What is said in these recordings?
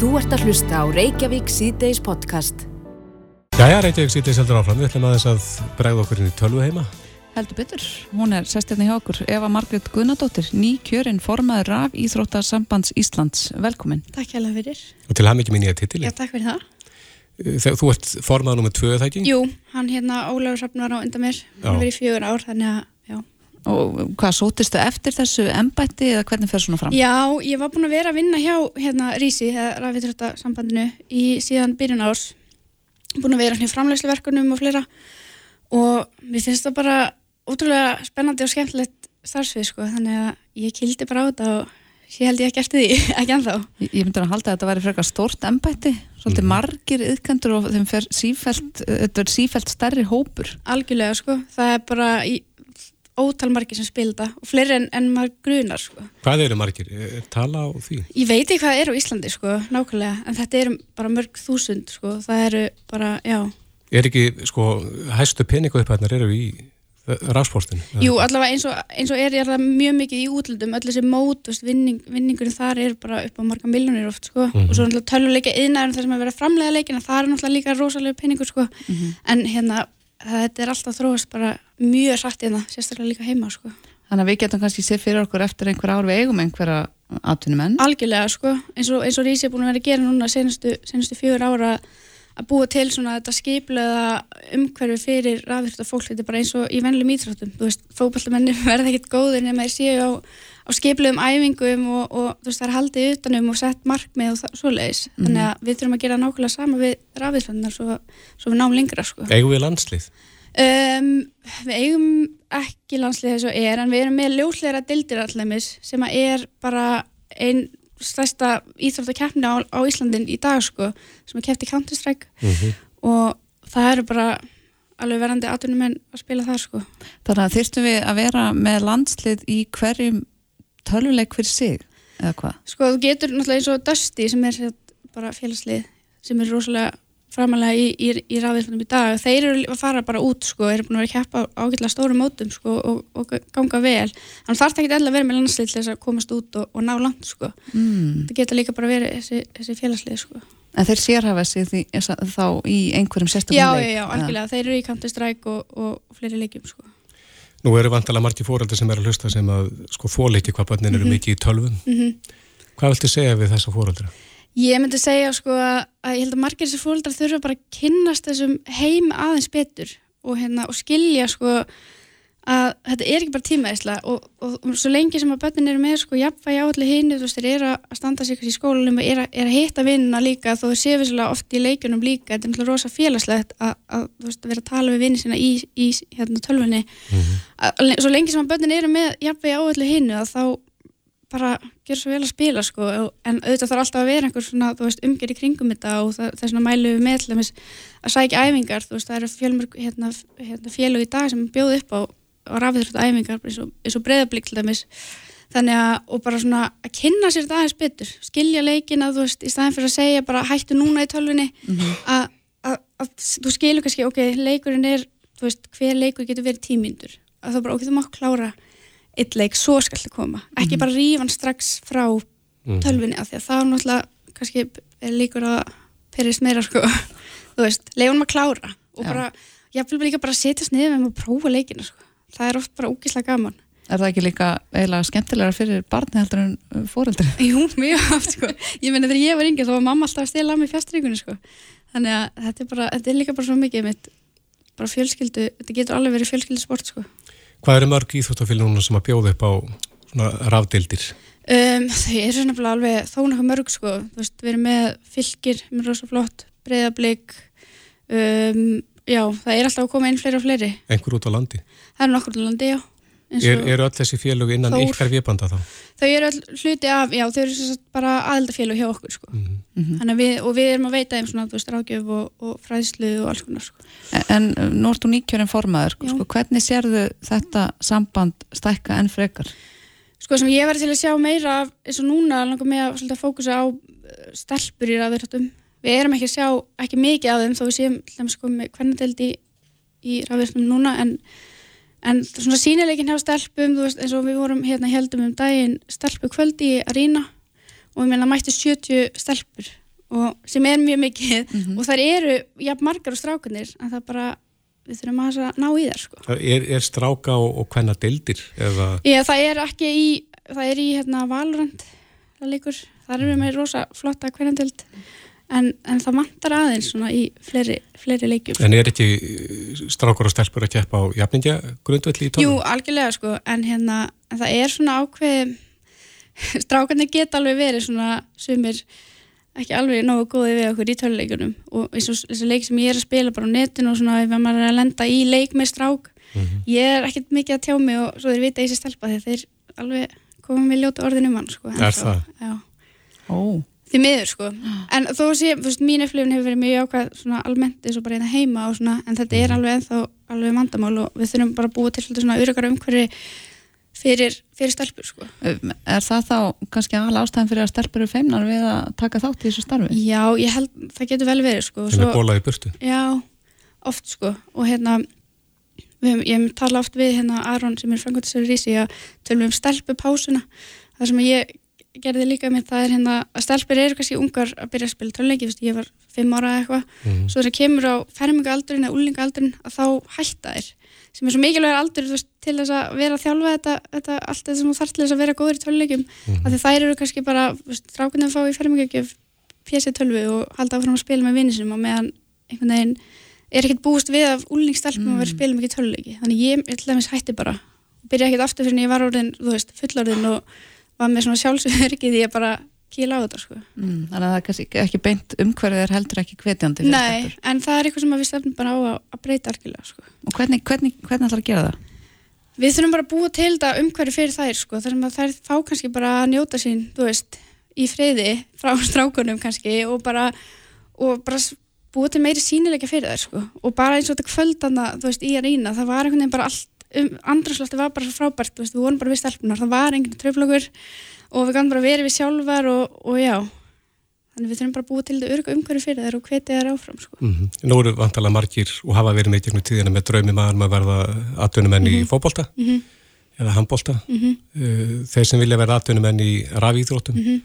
Þú ert að hlusta á Reykjavík síðdeis podcast. Jæja, Reykjavík síðdeis heldur áfram. Við ætlum aðeins að bregða okkur inn í tölvu heima. Heldur betur. Hún er sestirni hjá okkur Eva Margret Gunnadóttir, ný kjörinn formaður raf Íþróttarsambands Íslands. Velkomin. Takk hjá fyrir. Og til hann ekki mín í að titili. Já, takk fyrir það. Þegar þú ert formaður nummið tvö, það ekki? Jú, hann hérna Ólaur Safn var á undan mér. Hann Og hvað, sótistu eftir þessu embætti eða hvernig fer svona fram? Já, ég var búin að vera að vinna hjá hérna Rísi, rafíþróttasambandinu, í síðan byrjun árs. Búin að vera hérna í framlegsleverkunum og fleira og mér finnst það bara ótrúlega spennandi og skemmtilegt starfsvið, sko, þannig að ég kildi bara á þetta og ég held ég ekki eftir því, ekki ennþá. Ég, ég myndi að halda að þetta væri frekar stórt embætti, svolítið mm. margir yðkendur og þeim fer sífælt, þetta er sífælt stærri hópur. Algjörlega, sko, það er bara í, ótal margir sem spilda og fleiri en, en maður grunar, sko. Hvað eru margir? Er tala á því? Ég veit ekki hvað er á Íslandi, sko, nákvæmlega, en þetta eru bara mörg þúsund, sko, það eru bara, já. Er ekki, sko, hæstu peningu upphætnar eru í rásportinu? Jú, allavega eins og, eins og er, er það mjög mikið í útlöndum, öll þessi mót, vinning, vinningurinn þar er bara upp á marga miljónir oft, sko, mm -hmm. og svo náttúrulega töluleika yðnaður þar sem að vera framlega leikina, það er náttúrulega líka rosalega peningur, sko, mm -hmm. en hérna þetta er alltaf þróast bara mjög rætt hérna, sérstaklega líka heima, sko. Þannig að við getum kannski séð fyrir okkur eftir einhver ár við eigum einhverja atvinnumenn? Algjörlega, sko, eins og, og Rísi er búin að vera að gera núna senustu, senustu fjögur ára að búa til svona þetta skiplega umhverfi fyrir rafvirta fólk þetta er bara eins og í vennlum íþróttum þú veist, fókbaltamennir verða ekkert góðir nema þeir séu á, á skiplegum æfingum og, og þú veist, það er haldið utanum og sett markmið og svo leiðis mm. þannig að við þurfum að gera nákvæmlega sama við rafvirtfannar svo, svo við náum lengra sko. Eigum við landslið? Um, við eigum ekki landslið þess að er en við erum með ljósleira dildir allæmis sem að er bara einn stærsta íþróttakeppni á, á Íslandin í dag sko, sem er keppt í Counter-Strike mm -hmm. og það eru bara alveg verandi aðtunum en að spila það sko. Þannig að þyrstum við að vera með landslið í hverjum töluleik fyrir sig, eða hvað? Sko, þú getur náttúrulega eins og Dusty sem er bara félagslið sem er rosalega framalega í, í, í rafðilfundum í dag þeir eru að fara bara út sko, eru búin að vera að keppa ágætlega stórum mótum sko, og, og ganga vel þannig þarf það ekki alltaf að vera með landslið til þess að komast út og, og ná langt sko. mm. það getur líka bara verið þessi, þessi félagslið sko. En þeir sérhafa sig því, þá í einhverjum sérstaklega leik? Já, já, já, algjörlega, þeir eru í Counter-Strike og, og fleiri leikjum sko. Nú eru vantalega margi fóraldar sem er að hlusta sem að sko fóleiki hvað börnin eru mm -hmm. mikið í tölvun mm -hmm. Hvað viltu segja við þessa fóraldra? Ég myndi segja sko að, að ég held að margir þessi fólkdrar þurfa bara að kynnast þessum heim aðeins betur og, hérna, og skilja sko að þetta er ekki bara tímaðisla og, og, og svo lengi sem að börnin eru með sko jafnvægi áalli hinn, þú veist, þeir eru að standa sig í skólanum og eru er að hitta vinnina líka þó þau séu vissulega oft í leikunum líka þetta er náttúrulega rosa félagslegt að, að, veist, að vera að tala við vinni sína í, í hérna, tölfunni mm -hmm. svo lengi sem að börnin eru með jafnvægi áalli hinn þá bara gera svo vel að spila sko en auðvitað þarf alltaf að vera einhver svona umgerð í kringum þetta og það, það er svona mælu við með að sækja æfingar þú veist það eru fjölmörg hérna, hérna, félög í dag sem bjóð upp á, rafðurþrótt æfingar eins og, og breðablík þannig að og bara svona að kynna sér þetta aðeins betur. Skilja leikina þú veist í staðin fyrir að segja bara hættu núna í tölvunni. Mm -hmm. að þú skilur kannski ok, leikurinn er þú veist hver leikur getur verið tímyndur að það bara ok, þú má klára eitt leik, svo skal það koma. Ekki mm. bara rífan strax frá mm. tölvinni af því að það er náttúrulega kannski er líkur að perist meira sko, þú veist, leifunum að klára og bara, ég vil líka bara setjast niður með og prófa leikina sko það er oft bara ógíslega gaman. Er það ekki líka eiginlega skemmtilega fyrir barni heldur en fóreldri? Jú, mjög oft sko, ég menna þegar ég var yngið þá var mamma alltaf að stila á mig fjastríkunni sko. Þannig að þetta er, bara, þetta er líka bara svo mikið mitt, bara fjölskyldu, þetta getur alveg verið fjölskyldu sport sko. Hvað eru mörg íþróttafélag núna sem að bjóða upp á rafdeildir? Um, þau eru svona alveg þó náttúrulega mörg sko, þú veist, við erum með fylgir, með rosa flott, breyðablík um, já, það er alltaf að koma inn fleiri og fleiri. Engur út á landi? Það er nokkur út á landi, já. Er, eru öll þessi félög innan Þór, ykkar viðbanda þá? Þau eru öll hluti af, já, þau eru bara aðeldafélög hjá okkur sko. Mm -hmm. við, og við erum að veita þeim svona, þú veist, rákjöf og, og fræðslu og alls konar sko. En, en nú ertu nýkjörinn formaður, sko, hvernig sérðu þetta samband stækka enn frekar? Sko sem ég verði til að sjá meira af, eins og núna langar mig að fókusa á uh, stelpur í rafverðatum. Við erum ekki að sjá ekki mikið af þeim þó við séum sko, hvernig delt í, í rafverðatum núna en en svona sínileikin hjá stelpum veist, eins og við vorum hérna heldum um daginn stelpu kvöldi í Arína og við meina mætti 70 stelpur og sem er mjög mikið mm -hmm. og þær eru jafn margar og strákanir en það bara, við þurfum að ná í þær sko. Er, er stráka og, og hvenna deildir? Eða... Já, það er ekki í það er í hérna Valurand það það eru með rosa flotta hvenna deild en, en það vantar aðeins svona í fleiri, fleiri leikjum. En er ekki strákar og stelpur að kjappa á jafningja grundvelli í tónum? Jú, algjörlega sko, en hérna en það er svona ákveð strákarnir geta alveg verið svona sumir ekki alveg nógu góði við okkur í töluleikunum og eins og þessi leik sem ég er að spila bara á netinu og svona ef maður er að lenda í leik með strák mm -hmm. ég er ekkert mikið að tjá mig og svo þeir vita ég sé stelpa þegar þeir alveg komum við ljóta orðin um hann sko, Er það? Já Ó Því miður sko, en þó sé, þú veist, mín upplifin hefur verið mjög ákvað svona almennt eins og bara hérna heima og svona, en þetta er mhm. alveg ennþá alveg vandamál og við þurfum bara að búa til svona öryggar umhverfi fyrir, fyrir stelpur sko. Er það þá kannski alveg ástæðan fyrir að stelpur eru feimnar við að taka þátt í þessu starfi? Já, ég held, það getur vel verið sko. Sem er bólað í burtu? Já, oft sko og hérna, við, ég tala oft við hérna Aron sem er frangottisari Rísi að tölum um stelpupásuna það sem ég gerði líka með það er hérna að stelpur eru kannski ungar að byrja að spila töluleiki, ég var fimm ára eða eitthvað, mm. svo þegar kemur á fermingaaldurinn eða úlingaaldurinn að þá hætta þér sem er svo mikilvægur aldur veist, til þess að vera að þjálfa þetta, þetta allt þetta sem þú þarf til þess að vera góður í töluleikum mm -hmm. af því þær eru kannski bara strákunum að fá í fermingagjöf pjæsið tölvu og halda áfram að spila með vinnisum og meðan einhvern veginn er ekkert búist við af úlningsstelpum mm. að vera að spila mikið töluleiki þannig ég, ég til dæmis hætti bara byrja ekkert aftur fyrir en ég var orðin, þú veist, fullorðin og var með svona sjálfsögurkið því að bara kíla á þetta sko. Mm, þannig að það er kannski ekki beint umhverfið er heldur ekki hvetjandi Nei, stefnur. en það er eitthvað sem við stefnum bara á að, breyta algjörlega sko. Og hvernig, hvernig, hvernig ætlar að gera það? Við þurfum bara að búa til þetta umhverfið fyrir þær sko, þar sem að þær fá kannski bara að njóta sín, þú veist, í freyði frá strákunum kannski og bara, og bara búa til meiri sínilega fyrir þær sko og bara eins og þetta kvöldana, þú veist, í að reyna það var einhvern veginn bara allt, um, andraslöfti var bara svo frábært, veist, við vorum bara við stelpunar, það var enginn tröflögur og við gætum bara verið við sjálfar og, og já þannig við þurfum bara að búa til þetta örgu umhverju fyrir þær og hvetja þær áfram sko. mm -hmm. Nú eru vantalega margir og hafa verið með í gegnum tíðina með draumi maður maður verða atvinnumenn mm -hmm. í mhm. fókbólta mm -hmm. eða handbólta mhm. uh, þeir sem vilja verða atvinnumenn í rafíþróttum mhm.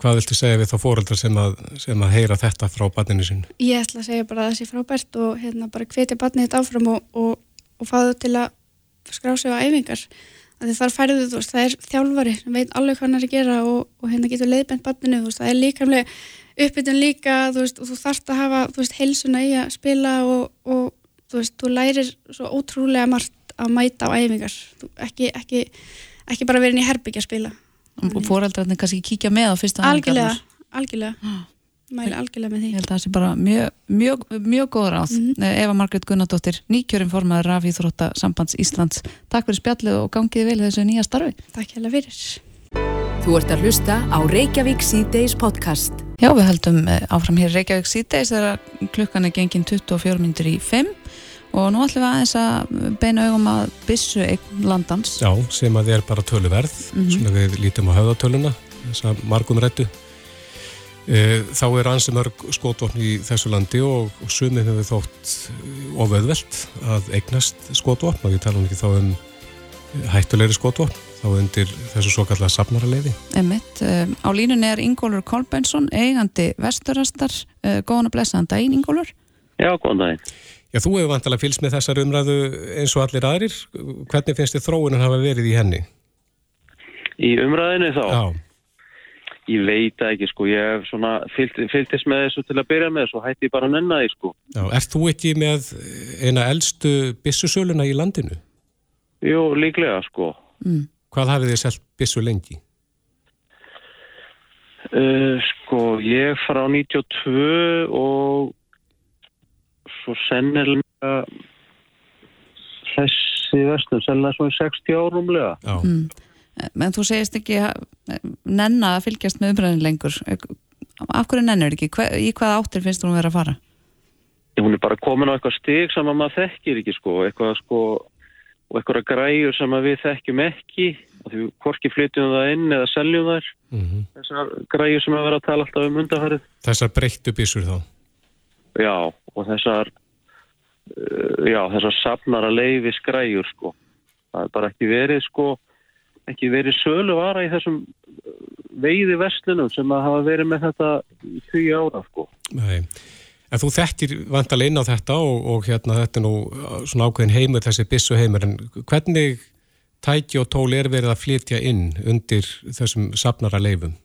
hvað viltu segja við þá fóreldra sem sem að heyra þetta frá barninu sin? Ég ætla að segja bara að það sé frábært og hérna bara hvetja barnið þetta áfram og, og, og fá þau til að skrá sig á æfingar. Þar færðu þú það er þjálfari sem veit alveg hvað hann er að gera og, og hérna getur leiðbent veist, það er líkamlega uppbytun líka, veist, og þú þarfst að hafa, veist, heilsuna í að spila og, og þú veist, þú lærir svo ótrúlega margt að mæta á æfingar, þú, ekki, ekki, ekki bara verið í herbyggja að spila. Og fóraldrarnir kannski kíkja með á fyrsta. Algjörlega, algjörlega mæli algjörlega með því. Ég held að það sé bara mjög, mjög, mjög góð ráð. Mm -hmm. Eva Margret Gunnardóttir, nýkjörum formaður af Íþrótta Sambands Íslands. Takk fyrir spjallið og gangiði vel þessu nýja starfi. Takk hella fyrir. Þú ert að hlusta á Reykjavík C-Days podcast. Já, við heldum eh, áfram hér Reykjavík C-Days þegar klukkan er gengin 24 minnir í 5 og nú ætlum við aðeins að beina augum að bissu eign landans. Já, sem að þið er bara töluverð, mm -hmm. svona við lítum á höfðatöluna, þess að margum rættu þá er ansi mörg skotvopn í þessu landi og, og sumið hefur þótt oföðvelt að eignast skotvopn og við talum ekki þá um hættulegri skotvopn þá undir þessu svo kallega safnarleiði. Emitt, um, á línunni er Ingólfur Kolbensson, eigandi vesturastar, uh, góðan að blessa hann daginn Ingólfur? Já, góðan daginn. Já, þú hefur vantilega fylgst með þessar umræðu eins og allir aðrir. Hvernig finnst þið þróunin hafa verið í henni? Í umræðinu þá? Já. Ég veit ekki sko, ég hef svona fylgtist með þessu til að byrja með svo hætti ég bara að nenna því sko. Já, er þú ekki með eina eldstu bissusöluna í landinu? Jú, líklega sko. Mm. Hvað hafið þið selgt bissu lengi? Uh, sko, ég fara á 92 og svo sennilega þessi vestum, sennilega svona 60 árumlega. Já. Mm. En þú segist ekki nenna að fylgjast með umræðin lengur. Af hverju nennur ekki? Í hvað áttir finnst þú að vera að fara? Hún er bara komin á eitthvað stig sem að maður þekkir ekki sko. Eitthvað sko og eitthvað græur sem við þekkjum ekki og því hvorki flytjum það inn eða seljum þær mm -hmm. þessar græur sem að vera að tala alltaf um undarfærið Þessar breyttu bísur þá? Já, og þessar uh, já, þessar safnara leifis græur sko það er bara ekki verið sko ekki verið sölu vara í þessum veiði vestlunum sem að hafa verið með þetta í 20 ára sko. Nei, en þú þekkir vantalega inn á þetta og, og hérna þetta er nú svona ákveðin heimur þessi bissu heimur en hvernig tæki og tól er verið að flytja inn undir þessum sapnara leifum?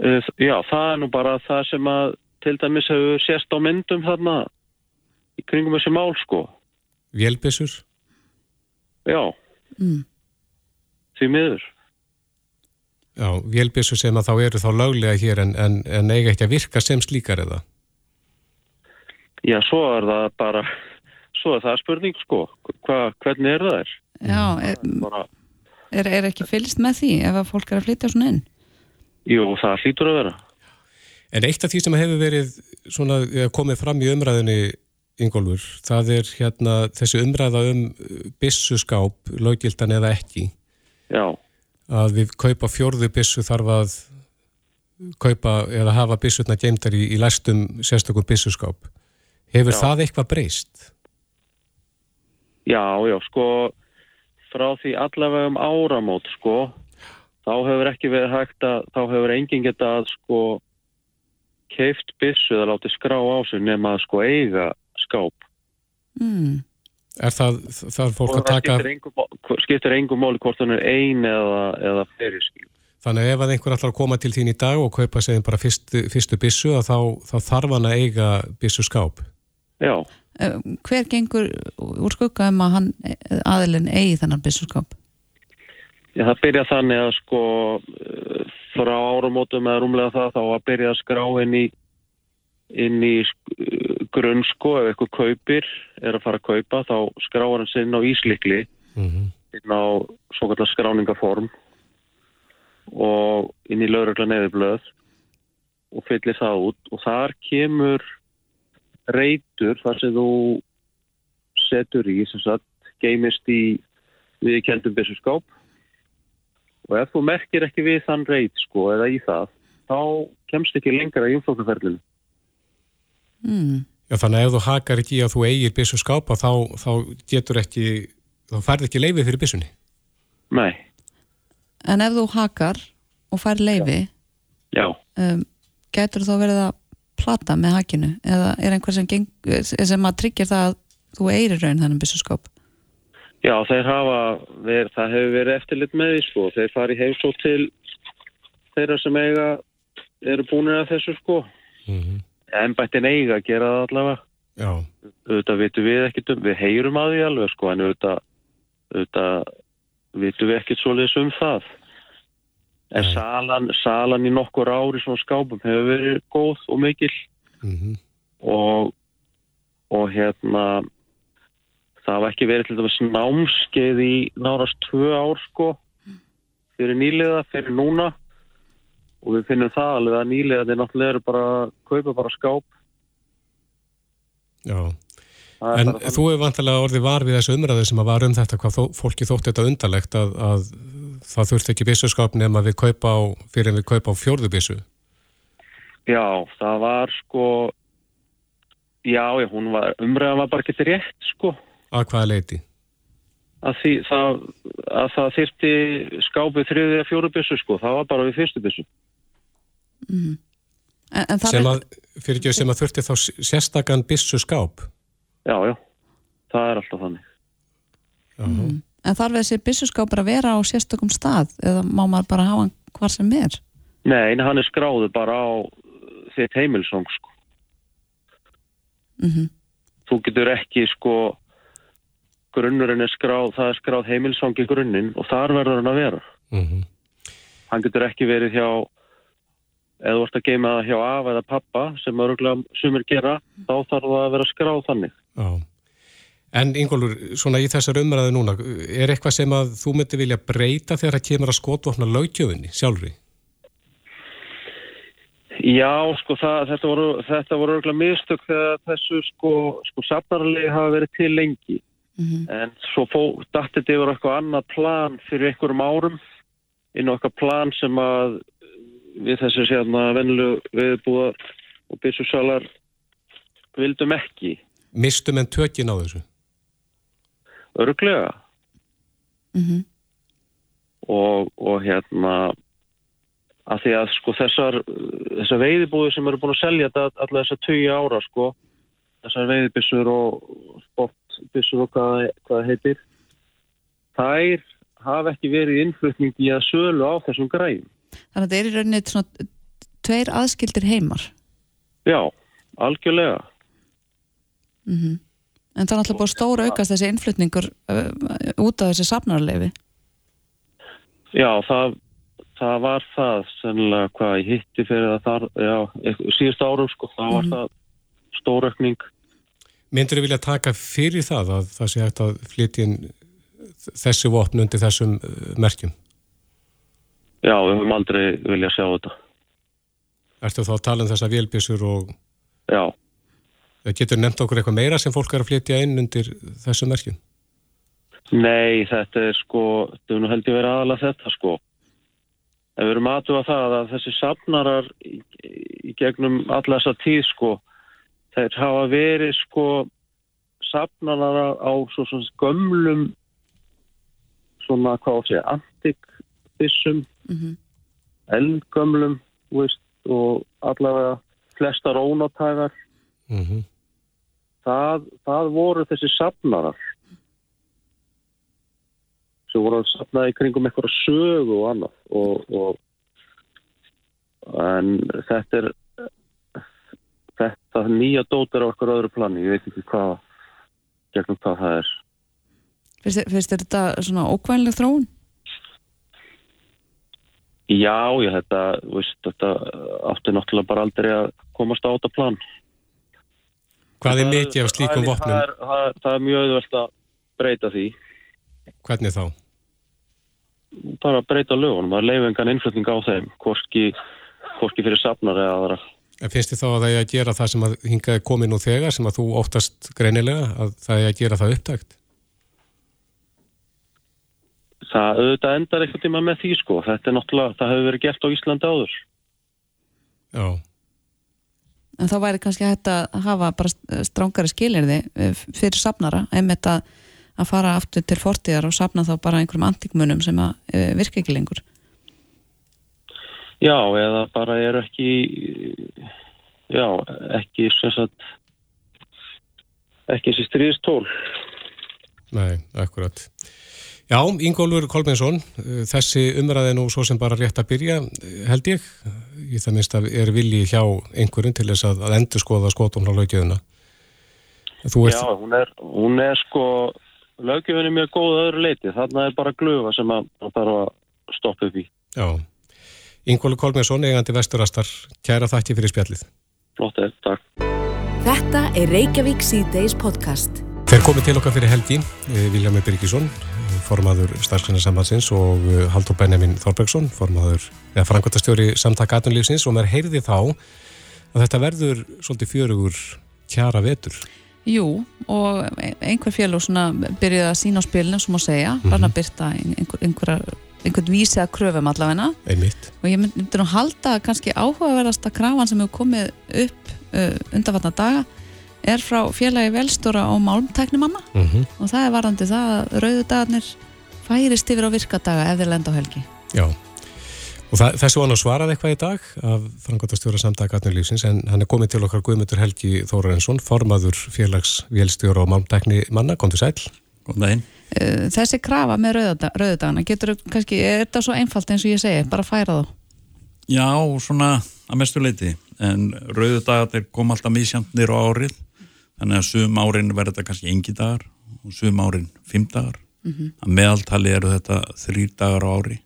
Uh, já, það er nú bara það sem að til dæmis hefur sérst á myndum þarna í kringum þessi mál sko. Vélbissur? Já, Mm. Því miður. Já, vélbissur sem að þá eru þá löglega hér en, en, en eiga ekki að virka sem slíkar eða? Já, svo er það bara, svo er það spurning sko, Hva, hvernig er það er? Já, er, Bara, er, er ekki fylgst með því ef að fólk er að flytja svona inn? jú, það hlýtur að vera. En eitt af því sem hefur verið svona, eh, komið fram í umræðinni Ingólfur, það er hérna þessi umræða um bissuskáp, löggildan eða ekki, Já, að við kaupa fjórðu bissu þarf að kaupa eða hafa bissutna geimdar í, í læstum sérstökum bissuskáp. Hefur Já. það eitthvað breyst? já, já, sko, frá því allavega um áramót sko, þá hefur ekki verið hægt að, þá hefur enginn getað sko keift byssu eða látið skrá á sig nema að sko eiga skáp. Mm. Er það, það er fólk Og að það taka, engum, skiptir engum máli hvort hann er ein eða, eða fyrir skil. þannig ef að einhver ætlar að koma til þín í dag og kaupa segjum bara fyrstu, fyrstu bissu að þá, þá þarf hann að eiga bissuskáp. Já, Eh, Hver gengur úr skugga um að hann aðilinn eigi þennan byssuskap? Já, það byrja þannig að sko eh, frá áramótum eða rúmlega það þá að byrja að skrá inn í inn í sk- grunn sko ef eitthvað kaupir er að fara að kaupa þá skráar hann sinn á íslikli Mm inn á svo kallar skráningaform og inn í laurugla neðurblöð og fyllir það út og þar kemur reytur þar sem þú setur í sem sagt geimist í viðkendum byssuskáp og ef þú merkir ekki við þann reyt sko eða í það þá kemst ekki lengra í umflóknarferlinu. Mm. Já, þannig að ef þú hakar ekki að þú eigir bissuskáp þá, þá getur ekki, þá færð ekki leifið fyrir bissunni. Nei, En ef þú hakar og fær leifi, já. um, getur þá verið að plata með hakinu eða er einhver sem, geng, sem að tryggja það að þú eigir í raun þennan byssuskap? Já, þeir hafa, ver, það hefur verið eftirlit með því sko, þeir fari heimsótt til þeirra sem eiga eru búinir að þessu sko. Mm -hmm. Embættin eiga að gera það allavega. Já, Auðvitað vitum við ekkit um, við heyrum að því alveg sko, en auðvitað, auðvitað vitum við ekkit svoleiðis um það. En salan, salan í nokkur ári svona skápum hefur verið góð og mikil. Mm og, og hérna það hafa ekki verið til dæmis námskeið í nárast tvö ár sko fyrir nýliða, fyrir núna. Og við finnum það alveg að nýliða þeir náttúrulega eru bara að kaupa bara skáp. Já. En þú hefur vantilega orðið var við þessu umræðu sem að var um þetta, hvað þó, fólki þótt þetta undarlegt að, að það þurfti ekki bissuskáp nema við kaupa á, fyrir en við kaupa á fjórðu bissu. Já, það var sko já, var umræðan var bara ekki rétt sko Að hvaða leiti? að, því, það, að það þyrfti skápið þriðið að fjóru byssu sko, það var bara við fyrstu byssu Mm. En, en það Sem að, fyrir ekki sem að þurfti þá sérstakann bissuskáp. Já, já, það er alltaf þannig mm. en þarf þessi byssuskapur að vera á sérstökum stað eða má maður bara hafa hann hvar sem er? Nei, hann er skráður bara á þitt heimilsong sko. Mm Þú getur ekki sko grunnurinn er skráð, það er skráð heimilsong í grunninn og þar verður hann að vera. mm Hann getur ekki verið hjá eða ert að geima það hjá af eða pappa sem öruglega sumir gera, þá þarf það að vera skráð þannig. Já. En Ingólfur, svona í þessar umræðu núna, er eitthvað sem að þú myndi vilja breyta þegar það kemur að skotvopna lögjöfunni sjálfri? Já, sko, það, þetta voru, þetta voru öruglega mistök þegar þessu sko, sko safnarlegi hafa verið til lengi. -hmm. En svo fó, dattið þetta yfir eitthvað annað plan fyrir einhverjum árum inn á eitthvað plan sem að við þessu sérna venlu viðbúða og byssusalar vildum ekki. Mistum en tökin á þessu? Örglega. Mm og, og hérna að því að sko þessar, þessar veiðibúði sem eru búin að selja þetta allar þessar tögi ára sko þessar veiðibissur og sportbissur og hvað það heitir þær hafa ekki verið innflutning í að sölu á þessum græn. Þannig að þetta er í rauninni svona tveir aðskildir heimar. Já, algjörlega. Mm -hmm. En það er alltaf búin stóra aukast þessi innflutningur uh, út af þessi safnarleifi. Já, það, það var það sennilega hvað ég hitti fyrir það þar, já, síðust árum sko, það var mm -hmm. það stóraukning. Myndur þið vilja taka fyrir það að það sé hægt að flytja þessi vopn undir þessum uh, merkjum? Já, við höfum aldrei viljað sjá þetta. Ertu þá að tala um þessa vélbísur og... Já. Getur nefnt okkur eitthvað meira sem fólk er að flytja inn undir þessum merkjum? Nei, þetta er sko, þetta er nú held ég verið aðalega þetta sko. En við erum aðtuga það að þessi safnarar í, í gegnum alla þessa tíð sko, þeir hafa verið sko safnarar á svo svona gömlum svona, hvað segja, antikbissum, mm -hmm. eldgömlum, veist, og allavega flesta rónatægar. Mm -hmm. Það, það voru þessi safnarar sem voru að safna í kringum eitthvað sögu og annað og, og en þetta er þetta nýja dótar á okkur öðru plani, ég veit ekki hvað gegnum hvað það er Fyrst er þetta svona ókvænleg þróun? Já, ég þetta, veist, þetta átti náttúrulega bara aldrei að komast á þetta plan. Hvað er mikið af slíkum vopnum? Það er, það, er, það er mjög auðvöld að breyta því. Hvernig þá? Bara breyta lögunum, að leifingan innflutning á þeim, hvorki, hvorki fyrir safnar eða aðra. En finnst þið þá að það er að gera það sem að hingaði komin og þegar, sem að þú óttast greinilega, að það er að gera það upptækt? það auðvitað endar eitthvað tíma með því sko þetta er náttúrulega, það hefur verið gert á Íslandi áður Já En þá væri kannski hægt að hafa bara strángari skilirði eh, fyrir safnara, einmitt að að fara aftur til fortíðar og safna þá bara einhverjum antikmunum sem að e, virka ekki lengur. Já, eða bara er ekki já, ekki sem sagt ekki þessi stríðstól. Nei, akkurat Já, Ingólfur Kolbjörnsson, uh, þessi umræði nú svo sem bara rétt að byrja, held ég. Í það minnst að er vilji hjá einhverjum til þess að, að endur skoða skotum á lögjöfuna. Ert... Já, hún er, hún er sko, lögjöfunni mjög góð öðru leiti. Þarna er bara glöfa sem að bara stoppa upp í. Já, Ingólfur Kolbjörnsson, eigandi vesturastar, kæra þætti fyrir spjallið. Flott er, takk. Þetta er Reykjavík C-Days podcast. Þeir komið til okkar fyrir helgi, eh, Viljámi Byrkisson, formaður starfsgrunarsambansins og eh, Haldur Benjamin Þorbergsson, formaður eða frangværtastjóri samtaka aðunlífsins og mér heyrði þá að þetta verður svolítið fjörugur kjara vetur. Jú, og einhver fjölu byrjuði að sína á spilinu, sem að segja, mm -hmm. bara að byrta einhver, einhver, einhvern vísi að kröfum allavegna. Einmitt. Og ég myndi nú halda kannski áhugaverðasta krafan sem hefur komið upp uh, undanvartna daga er frá félagi velstóra á málmtæknimanna mm -hmm. og það er varandi það að rauðudagarnir færist yfir á virkadaga ef þeir lenda á helgi. Já, og það, þessu hann á svarað eitthvað í dag af frangotastjóra samtaka atnulífsins en hann er komið til okkar Guðmundur Helgi Þórarensson, formaður félags vélstjóra á málmtæknimanna, kom til sæl. Góðan daginn. Eh, þessi krafa með rauðudag, rauðudagana, getur kannski, er þetta svo einfalt eins og ég segi, bara færa þá? Já, svona að mestu leiti, en rauðudagarnir kom alltaf mísjandnir á árið þannig að sum árin verður þetta kannski engi dagar og sum árin fimm dagar mm -hmm. að meðaltali eru þetta þrýr dagar á ári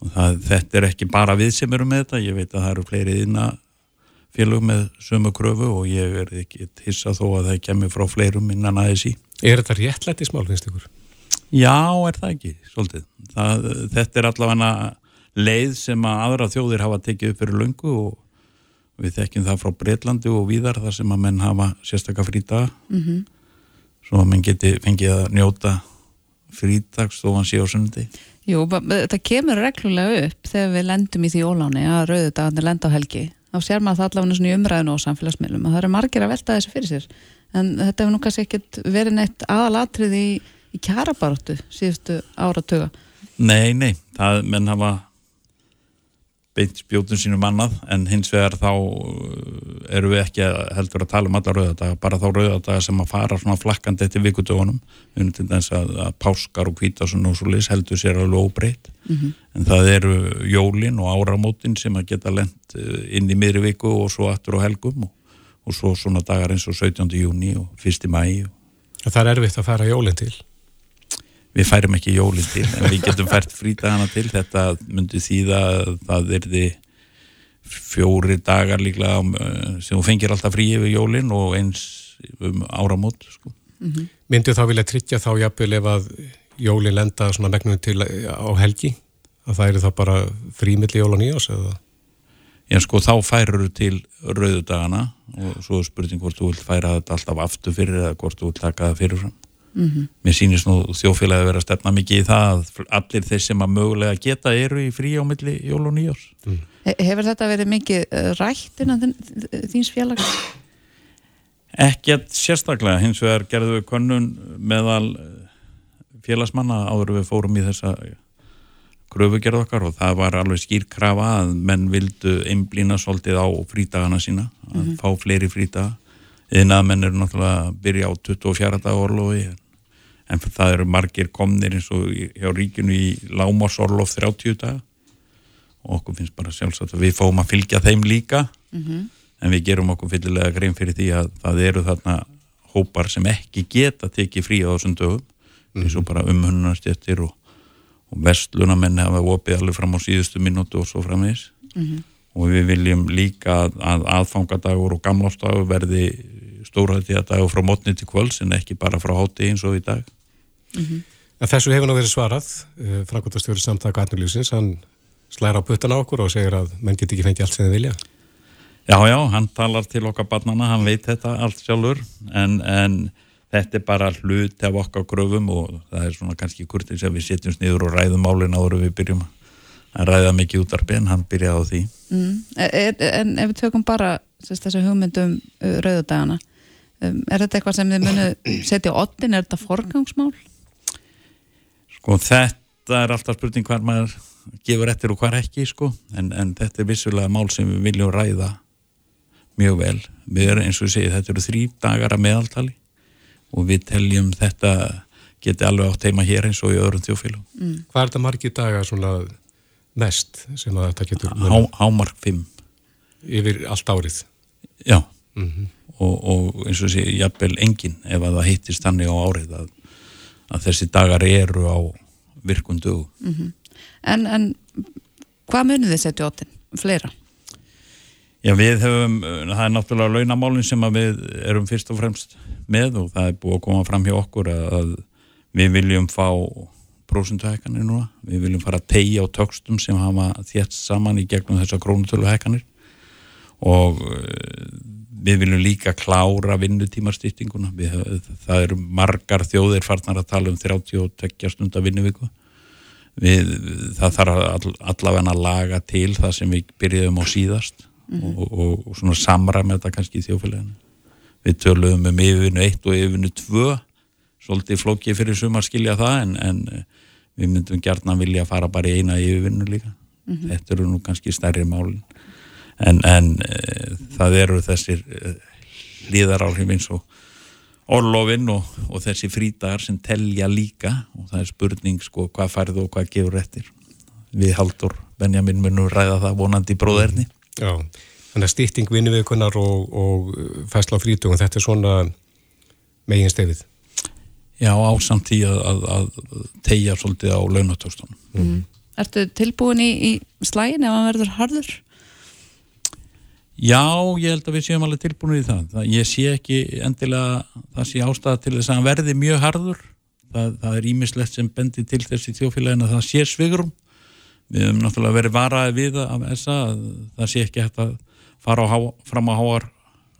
og það, þetta er ekki bara við sem eru með þetta, ég veit að það eru fleiri inna félög með sumu kröfu og ég verði ekki hissa þó að það kemur frá fleirum innan aðeins í Er þetta réttlætt í smál, finnst ykkur? Já, er það ekki, svolítið það, þetta er allavega leið sem að aðra þjóðir hafa tekið upp fyrir lungu og við þekkjum það frá Breitlandi og víðar þar sem að menn hafa sérstaklega frítaga mm -hmm. svo að menn geti fengið að njóta frítags þó hann sé á sundi. Jú, þetta kemur reglulega upp þegar við lendum í því óláni að rauðudagarnir lenda á helgi. Þá sér maður það allavega svona í umræðinu og samfélagsmiðlum að það eru margir að velta þessu fyrir sér. En þetta hefur nú kannski ekkert verið neitt aðalatrið í, í kjarabartu síðustu áratöga Nei, nei, það menn hafa beint spjótun sínum annað en hins vegar þá uh, eru við ekki að heldur að tala um alla rauðadaga bara þá rauðadaga sem að fara svona flakkandi eftir vikutögunum við til þess að, að páskar og kvítasun og svo lis heldur sér alveg óbreytt mm -hmm. en það eru jólin og áramótin sem að geta lent uh, inn í miðri viku og svo aftur á helgum og, og svo svona dagar eins og 17. júni og 1. mæi og... Það er erfitt að fara jólin til við færum ekki jólinn til en við getum fært frítagana til þetta myndi þýða að það erði fjóri dagar líklega um, sem þú fengir alltaf frí yfir jólinn og eins um áramót sko. mm -hmm. Myndi þá vilja tryggja þá jafnvel ef að jólinn lenda svona megnum til á helgi að það eru þá bara frímiðli jól og nýjás eða? Já sko þá færur til rauðudagana og svo er spurning hvort þú vil færa þetta alltaf aftur fyrir eða hvort þú vil taka það fyrirfram Mm -hmm. Mér sýnist nú þjófélagi að vera að stefna mikið í það að allir þeir sem að mögulega geta eru í frí á milli jól og nýjós. Mm. Hefur þetta verið mikið eh, rætt innan þíns félags? Ekkert sérstaklega, hins vegar gerðum við konun meðal eh, félagsmanna áður við fórum í þessa gröfugerð okkar og það var alveg skýrkrafa að menn vildu einblýna svolítið á frítagana sína, að mm -hmm. fá fleiri frítaga. Eða menn eru náttúrulega að byrja á 24. dag orlofi en það eru margir komnir eins og hjá ríkinu í Lámársorlof 30 dag og okkur finnst bara sjálfsagt að við fáum að fylgja þeim líka mm -hmm. en við gerum okkur fyllilega grein fyrir því að það eru þarna hópar sem ekki geta tekið frí á þessum dögum mm -hmm. eins og bara umhunnarstéttir og, og vestlunamenn hafa opið alveg fram á síðustu minútu og svo framins mm -hmm. og við viljum líka að aðfangadagur og gamlástagur verði stórhættíðadagur frá mótni til kvöls en ekki bara frá hátti eins og í dag Mm -hmm. Þessu hefur nú verið svarað, eh, Frankværtastjóri samtaka Atnulífsins, hann slæra á puttan á okkur og segir að menn get ekki fengið allt sem þið vilja. Já, já, hann talar til okkar barnana, hann veit þetta allt sjálfur, en, en þetta er bara hlut af okkar gröfum og það er svona kannski kurtins að við setjumst niður og ræðum málin áður við byrjum að ræða mikið út arfi en hann byrjaði á því. Mm. En, en ef við tökum bara þessu hugmyndum uh, rauðudagana, um, er þetta eitthvað sem þið munu setja á ottin, er þetta forgangsmál? Sko þetta er alltaf spurning hvað maður gefur eftir og hvað ekki sko en, en þetta er vissulega mál sem við viljum ræða mjög vel. Við erum eins og ég segi þetta eru þrý dagar að meðaltali og við teljum þetta geti alveg átt heima hér eins og í öðrum þjófélum. Mm. Hvað er þetta margi dagar svona mest sem að þetta getur? Há, hámark 5. Yfir allt árið? Já mm -hmm. og, og eins og segi jafnvel engin ef að það hittist þannig á árið að að þessi dagar eru á virkundu mm -hmm. en, en hvað munið þið setja áttinn? Fleira? Já við hefum, það er náttúrulega launamálinn sem við erum fyrst og fremst með og það er búið að koma fram hjá okkur að við viljum fá prósunduhækkanir núna, við viljum fara að tegja á tökstum sem hafa þétt saman í gegnum þessar krónutöluhækkanir og við viljum líka klára vinnutímarstýttinguna það eru margar þjóðir farnar að tala um 32 stundar vinnuviku. Við, það þarf all, allavega að laga til það sem við byrjuðum á síðast mm -hmm. og, og, og svona samra með þetta kannski í þjófélaginu við töluðum um yfirvinnu 1 og yfirvinnu 2 svolítið flókið fyrir sumar skilja það en, en við myndum gert að vilja fara bara í eina yfirvinnu líka. Mm -hmm. þetta eru nú kannski stærri málinn en, en e, það eru þessir e, líðaráhrif eins og orlofinn og, og þessi frítagar sem telja líka. Og það er spurning sko hvað færðu og hvað gefur eftir. Við haldur Benjamin munum ræða það vonandi í bróðerni. Já, þannig að stýtting vinniveikunar og, og fæsla á frítugum þetta er svona megin stefið Já, ásamt í að, að, að tegja svolítið á launatóstunum mm. Ertu tilbúin í, í slægin ef hann verður harður? Já, ég held að við séum alveg tilbúinir í það. það. Ég sé ekki endilega það sé ástæða til þess að hann verði mjög harður. Það, það er ímislegt sem bendi til þessi þjófélagin að það sé svigrum. Við höfum náttúrulega verið varaði við af þessa að það sé ekki hægt að fara á, fram á háar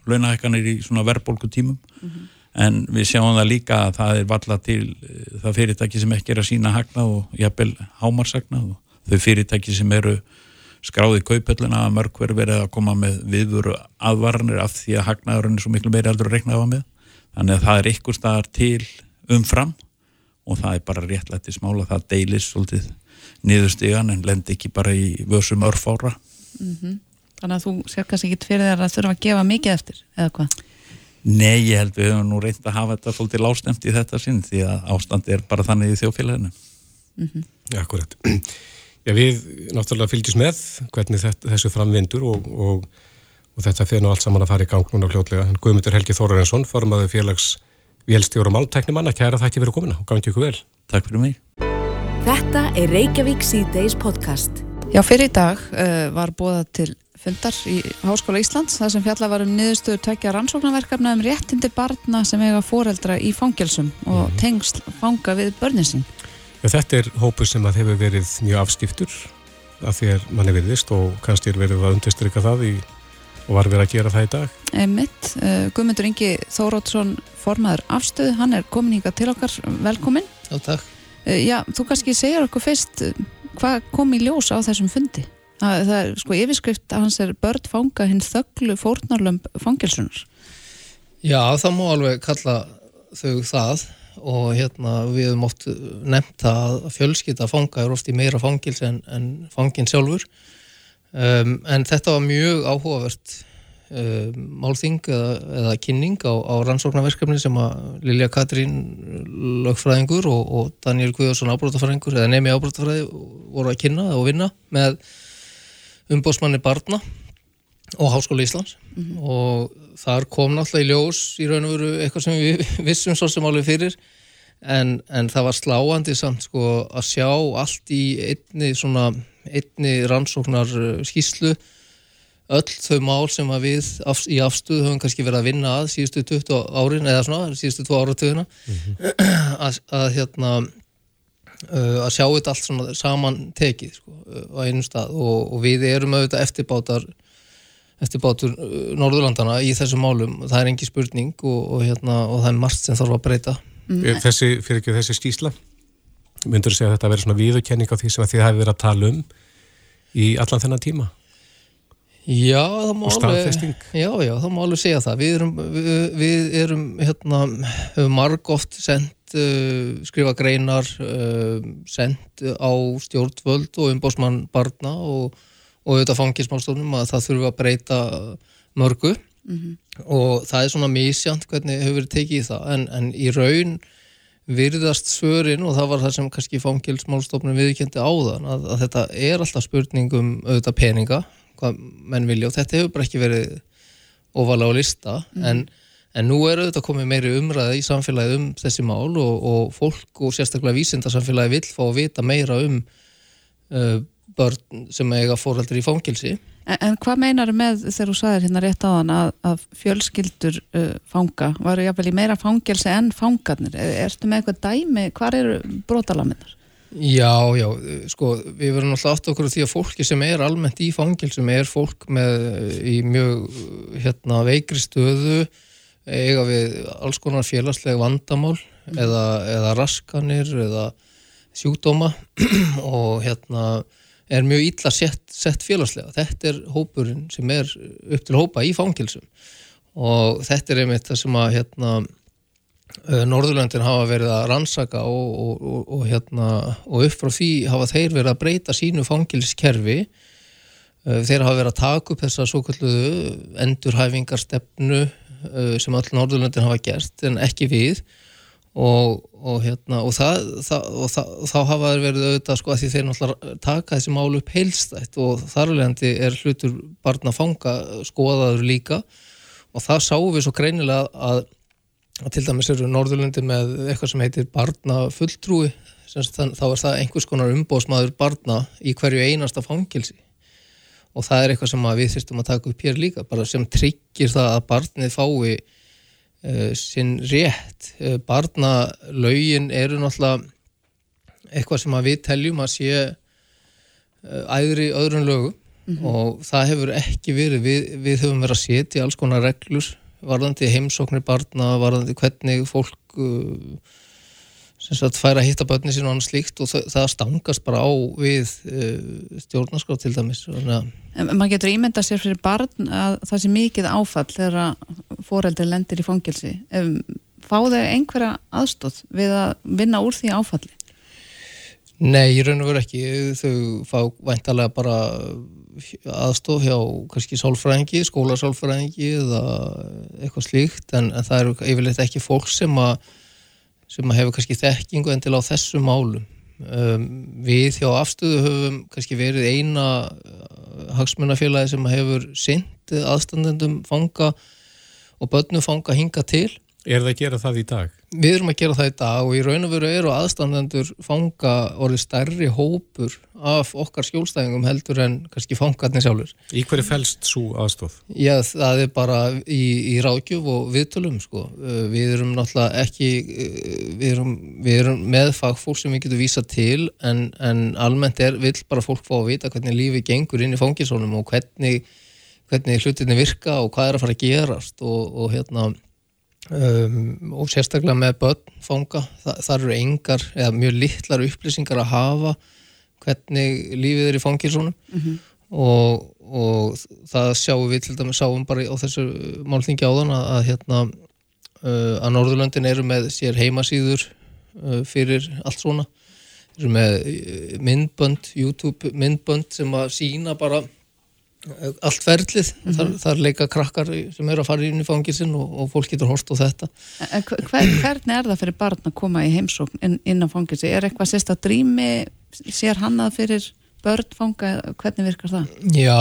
launahekkanir í svona verðbólku tímum. Mm -hmm. En við sjáum það líka að það er valla til það fyrirtæki sem ekki er að sína hagna og jafnvel hámarsagna og þau fyrirtæki sem eru skráði kaupöllina að mörg verið verið að koma með viðvöru aðvarnir af því að hagnaðurinn er svo miklu meiri aldur að rekna á með þannig að það er ykkur staðar til umfram og það er bara réttlætti smála það deilis svolítið niðurstegan en lend ekki bara í vössum örfára mm -hmm. Þannig að þú sér kannski ekki fyrir þér að þurfa að gefa mikið eftir, eða hvað? Nei, ég held við hefum nú reynd að hafa þetta svolítið lástemt í þetta sinn því að ástandi er bara þannig í þjófélaginu mm -hmm. ja, Akkurat Já, við náttúrulega fylgjum með hvernig þetta, þessu framvindur og, og, og þetta fyrir nú allt saman að fara í gang núna fljótlega. Guðmundur Helgi Þórarensson formaði félags vélstjóru og máltæknimannna, kæra það ekki verið komina og gangi ykkur vel. Takk fyrir mig. Þetta er Reykjavík C-Days podcast. Já, fyrir í dag uh, var bóðað til fundar í Háskóla Íslands þar sem fjalla var um niðurstöður tækja rannsóknarverkefna um réttindi barna sem eiga foreldra í fangelsum og mhm. tengsl fanga við börninsinn. Já, þetta er hópur sem að hefur verið mjög afskiptur af því að manni verðist og kannski er verið að undirstryka það í, og var verið að gera það í dag. Mitt, uh, Guðmundur Ingi Þórótsson formaður afstöð, hann er komin hingað til okkar, velkomin. Já, takk. Uh, já, þú kannski segjar okkur fyrst uh, hvað kom í ljós á þessum fundi? Það, það er sko yfirskrift að hans er börn fanga hinn þögglu fórnarlömp fangelsunar. Já, það má alveg kalla þau það og hérna við hefum oft nefnt að fjölskytta fanga er oft í meira fangils en, en fangin sjálfur. Um, en þetta var mjög áhugavert um, málþing eða, eða kynning á, á rannsóknarverkefni sem að Lilja Katrín lögfræðingur og, og Daniel Guðarsson ábrótafræðingur eða nemi ábrótafræði voru að kynna og vinna með umbósmanni Barna og Háskóla Íslands mm -hmm. og þar kom náttúrulega í ljós í raun og veru eitthvað sem við vissum svo sem alveg fyrir en, en það var sláandi samt sko að sjá allt í einni svona einni rannsóknar uh, skýslu öll þau mál sem við af, í afstuð höfum kannski verið að vinna að síðustu 20 árin eða svona síðustu 2 áratöðuna mm -hmm. að, að hérna uh, að sjá þetta allt svona saman tekið sko, á einum stað og, og við erum auðvitað eftirbátar eftir bátur uh, Norðurlandana í þessum málum, það er engi spurning og, og, hérna, og það er margt sem þarf að breyta. Mm. Þessi, fyrir ekki þessi skýsla myndur þú segja að þetta verður svona viðurkenning á því sem þið hefur verið að tala um í allan þennan tíma? Já, það má alveg já, já, það má alveg segja það. Við erum, við, við erum hérna, marg oft sendt uh, skrifa greinar uh, sendt á stjórnvöld og umbósmann barna og og auðvitað fangismálstofnum að það þurfa að breyta mörgu mm -hmm. og það er svona mísjant hvernig hefur verið tekið í það en, en í raun virðast svörin og það var það sem kannski fangilsmálstofnum viðkendi áðan að, að þetta er alltaf spurningum auðvitað peninga, hvað menn vilja og þetta hefur bara ekki verið ofalega á lista mm -hmm. en, en nú er auðvitað komið meiri umræði í samfélagið um þessi mál og, og fólk og sérstaklega vísindarsamfélagi vill fá að vita meira um uh, börn sem eiga fórhaldur í fangilsi. En, en hvað meinar með þegar þú sagðir hérna rétt á þann að, að fjölskyldur uh, fanga varu jáfnvel í meira fangilsi en fangarnir? Erstu með eitthvað dæmi? Hvar eru brotalaminar? Já, já, sko, við verðum alltaf aftur okkur því að fólki sem er almennt í fangilsum er fólk með í mjög hérna, veikri stöðu eiga við alls konar félagslega vandamál eða, eða raskanir eða sjúkdóma og hérna er mjög illa sett, sett félagslega. Þetta er hópurinn sem er upp til hópa í fangilsum og þetta er einmitt það sem að hérna, Norðurlöndin hafa verið að rannsaka og, og, og, og hérna, upp frá því hafa þeir verið að breyta sínu fangilskerfi þeir hafa verið að taka upp þessa svo kalluðu endurhæfingarstefnu sem all Norðurlöndin hafa gert en ekki við og, og hérna og, það, það, og, það, þá hafa þeir verið auðvitað sko að því þeir náttúrulega taka þessi málu upp heilstætt og þarlegandi er hlutur barna fanga skoðaður líka. Og það sáum við svo greinilega að, að til dæmis eru Norðurlundi með eitthvað sem heitir barna fulltrúi þá er það einhvers konar umbóðsmaður barna í hverju einasta fangilsi og það er eitthvað sem við þyrstum að taka upp hér líka bara sem tryggir það að barnið fái sinn rétt. Uh, barnalaugin eru náttúrulega eitthvað sem við teljum að sé uh, æðri öðrun lögu mm -hmm. og það hefur ekki verið. Við, við höfum verið að setja alls konar reglur varðandi heimsóknir barna varðandi hvernig fólk sem fær að hitta börni sín og annars slíkt og það, það stangast bara á við uh, stjórnarskraf til dæmis en maður getur ímynda sér fyrir barn að það sé mikið áfall þegar foreldri lendir í fangilsi fá þau einhverja aðstóð við að vinna úr því áfalli? Nei, ég raun og veru ekki. Þau fá væntalega bara aðstof hjá kannski sálfræðingi, skólasálfræðingi eða eitthvað slíkt en, en það eru yfirleitt ekki fólk sem að sem hefur kannski þekkingu endil á þessu málum. Um, við hjá afstöðu höfum kannski verið eina uh, hagsmunafélagi sem hefur synd aðstandendum fanga og börnum fanga hinga til Er það að gera það í dag? Við erum að gera það í dag og í raun og veru eru aðstandendur fanga orðið stærri hópur af okkar skjólstæðingum heldur en kannski fangarnir sjálfur. Í hverju fælst svo aðstóð? Já, það er bara í, í rákjöf og viðtölum sko. Uh, við erum náttúrulega ekki, uh, við erum, við erum með fagfólk sem við getum vísa til en, en almennt er, vil bara fólk fá að vita hvernig lífi gengur inn í fanginsónum og hvernig, hvernig hlutinni virka og hvað er að fara að gerast og, og hérna Um, og sérstaklega með börn fanga, Þa, það eru engar eða mjög litlar upplýsingar að hafa hvernig lífið er í fangilsónum mm -hmm. og, og það sjáum við til dæmis sáum bara á þessu málþingi áðan að, að hérna uh, að Norðurlöndin eru með sér heimasýður uh, fyrir allt svona. Eru með uh, myndbönd YouTube myndbönd sem að sína bara allt ferlið, mm -hmm. þar, þar leika krakkar sem eru að fara inn í fangilsin og, og fólk getur horst á þetta hver, Hvernig er það fyrir barn að koma í heimsókn inn, inn á fangilsi? Er eitthvað sérst að drými sér hannað fyrir börn fanga, hvernig virkar það? Já,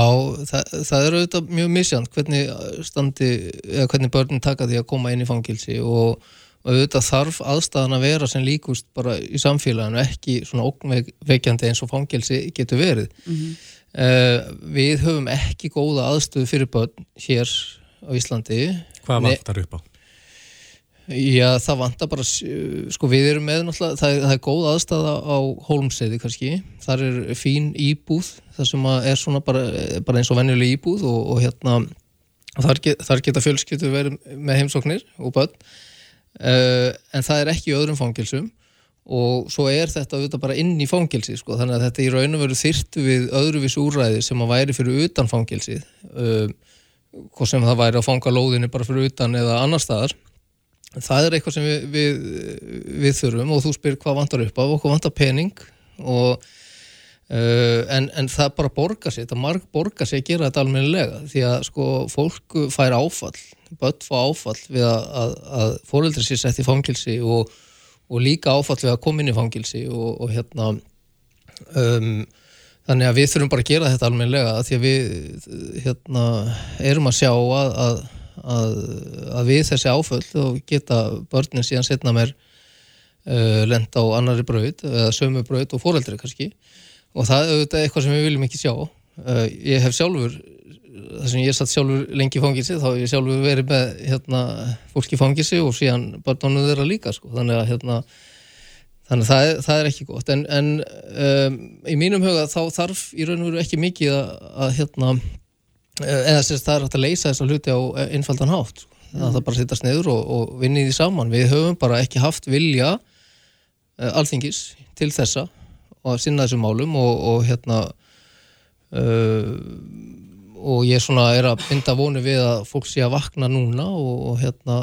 það, það er auðvitað mjög misjant hvernig standi eða hvernig börn taka því að koma inn í fangilsi og, og auðvitað þarf aðstæðan að vera sem líkust bara í samfélaginu ekki svona ógnveikjandi eins og fangilsi getur verið mm -hmm. Uh, við höfum ekki góða aðstöðu fyrir börn hér á Íslandi. Hvað vantar upp á? Já, það vantar bara sko við erum með náttúrulega það, það er góð aðstæða á Holmseiði kannski, þar er fín íbúð það sem er svona bara, bara eins og venjuleg íbúð og, og hérna þar, get, þar geta fjölskyttur verið með heimsóknir og börn. Uh, en það er ekki í öðrum fangilsum og svo er þetta auðvitað bara inn í fangilsi sko, þannig að þetta í raun og veru þyrtu við öðruvís úræði sem að væri fyrir utan fangilsi um, hvort sem það væri að fanga lóðinni bara fyrir utan eða annar staðar. Það er eitthvað sem við, við, við þurfum og þú spyr hvað vantar upp á og hvað vantar pening og, uh, en, en það bara borgar sér, þetta marg borgar sér að gera þetta almennilega. Því að sko fólk fær áfall, börn fá áfall við að, að, að fóreldri sér sett í fangilsi og og líka áfallið að koma inn í fangilsi og, og hérna um, þannig að við þurfum bara að gera þetta almenlega því að við hérna erum að sjá að, að, að, að við þessi áföll og geta börnin síðan setna mér uh, lenda á annari braud eða sömu braud og foreldri kannski. Og það er eitthvað sem við viljum ekki sjá. Uh, ég hef sjálfur þar sem ég satt sjálfur lengi í fangilsi þá hef ég sjálfur verið með hérna, fólk í fangilsi og síðan barnónu þeirra líka sko. þannig að hérna, þannig að það, er, það er ekki gott en, en um, í mínum huga þá þarf í raun og veru ekki mikið að, að hérna, eða sérst það er hægt að leysa þessa hluti á einfaldan hátt sko. það er bara sittast neður og, og vinni því saman við höfum bara ekki haft vilja uh, alþingis til þessa og að sinna þessum málum og, og hérna uh, og ég svona er að binda vonu við að fólk sé að vakna núna og, og hérna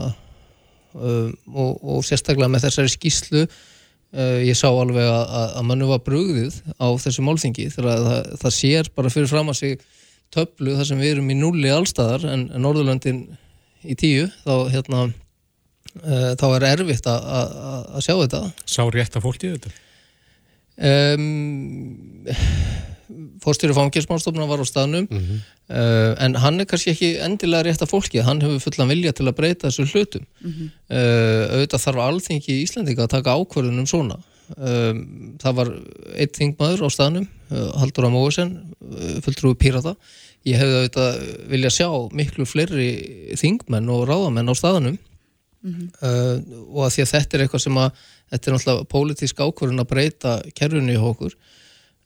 um, og, og sérstaklega með þessari skýslu uh, ég sá alveg að, að mannu var brugðið á þessu málþingi þegar það, það sér bara fyrir fram að sig töflu þar sem við erum í nulli allstæðar en, en Norðurlöndin í tíu þá hérna uh, þá er erfitt að sjá þetta Sá rétt að fólk í þetta? Um, fórstýri fangilsmálstofna var á staðnum mm -hmm. Uh, en hann er kannski ekki endilega rétt af fólki, hann hefur fullan vilja til að breyta þessu hlutum. Mm -hmm. uh, auðvitað þarf alþingi í Íslandika að taka ákvörðunum svona. Um, það var eitt þingmaður á staðnum uh, Haldur Amóisen fulltrúi Pírata. Ég hefði auðvitað vilja sjá miklu fleiri þingmenn og ráðamenn á staðnum. Mm -hmm. og að því að þetta er eitthvað sem að þetta er náttúrulega pólitísk ákvörðun að breyta kerfinu í okkur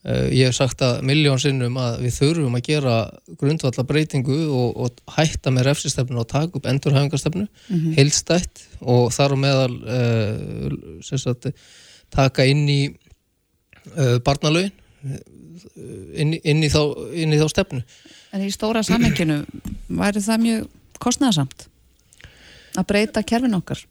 ég hef sagt að miljón sinnum að við þurfum að gera grundvalla breytingu og, og hætta með refsistefnu og taka upp endurhæfingarstefnu, mm -hmm. heilstætt og þar á meðal uh, sagt, taka inn í uh, barnalögin inn, inn, í þá, inn í þá stefnu. En í stóra sammenginu væri það mjög kostnæðasamt að breyta kerfin okkar?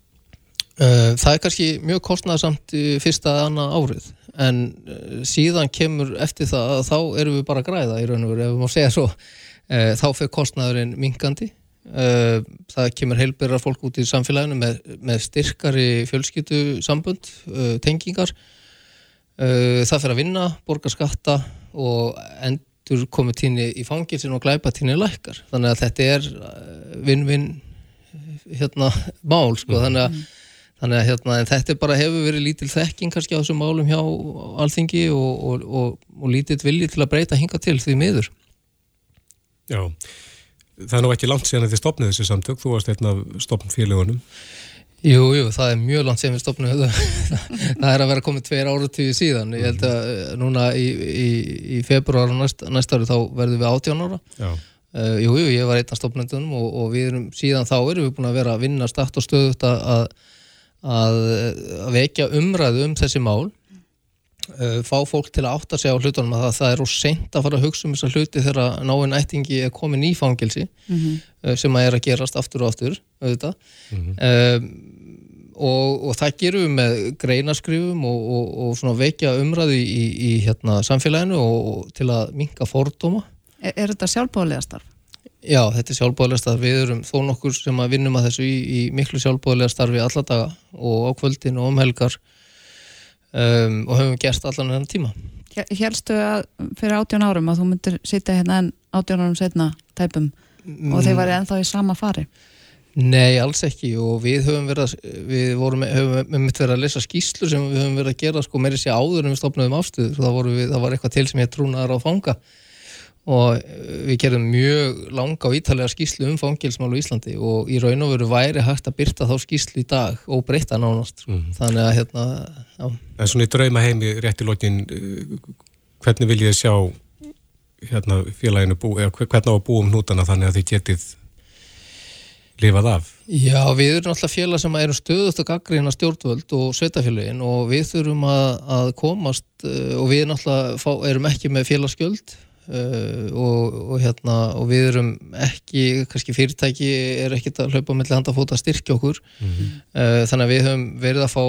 Það er kannski mjög kostnæðasamt fyrsta eða annað árið en uh, síðan kemur eftir það að þá erum við bara að græða í raun og veru ef við má segja svo. Uh, þá fyrir kostnaðurinn minkandi uh, það kemur heilbyrjar fólk út í samfélaginu með, með styrkari fjölskyttu sambund, tengingar. Það fyrir að vinna borga skatta og endur komið tíni í fangilsin og glæpa tíni lækkar, þannig að þetta er vinn-vinn hérna mál sko, þannig að Þannig að hérna, þetta bara hefur verið lítil þekking kannski á þessum málum hjá alþingi og, og, og, og lítill vilji til að breyta hinga til því miður. Já, það er nú ekki langt síðan að þið stopnið þessi samtök, þú varst einn af stopnfélagunum. Jú, jú, það er mjög langt síðan við stopnum það er að vera komið tveir áratíði síðan. Ég held að eh, núna í, í, í februar næst, næsta ári þá verðum við 18 ára. Já. Uh, jú, jú, ég var einn af stopnendunum og við erum síðan þá erum við búin að vera að vinna start og stöðut að, að að, vekja umræðu um þessi mál uh, fá fólk til að átta sig á hlutunum að það, það er úr seint að fara að hugsa um þessa hluti þegar náinn ættingi er komin í fangilsi mm -hmm. uh, sem að er að gerast aftur og aftur auðvitað mm -hmm. um, og, og það gerum við með greinaskrifum og, og, og svona vekja umræðu í, í, hérna, samfélaginu og til að minka fordóma Er, er þetta sjálfbóðlega starf? Já, þetta er sjálfbóðlega starf. Við erum þó nokkur sem að vinnum að þessu í, í miklu sjálfbóðlega starfi alla daga og á kvöldin og um helgar um, og höfum gert allan þennan tíma. Hélstu að fyrir 18 árum að þú myndir sitja hérna en 18 árum setna tæpum mm. og þeir væri ennþá í sama fari? Nei, alls ekki og við höfum verið að, við vorum, höfum myndið verið að lesa skýslu sem við höfum verið að gera sko meiri sér áður en við stopnaðum afstöður. Það, við, það var eitthvað til sem ég trúnaðar á fanga og við gerðum mjög langa og ítalega skýslu um fangilsmál í Íslandi og í raun og veru væri hægt að byrta þá skýslu í dag og breyta nánast mm -hmm. þannig að hérna já. En svona í drauma heimi rétt í lokin hvernig vil ég sjá hérna félaginu bú eða hvernig á að búum nútana þannig að þið getið lifað af? Já, við erum alltaf félag sem erum stöðust að gaggrina stjórnvöld og sveitafélagin og við þurfum að, að komast og við alltaf erum ekki með félagsgjöld Uh, og, og hérna og við erum ekki, kannski fyrirtæki er ekkert að hlaupa með handafóta að styrkja okkur. Mm -hmm. uh, þannig að við höfum verið að fá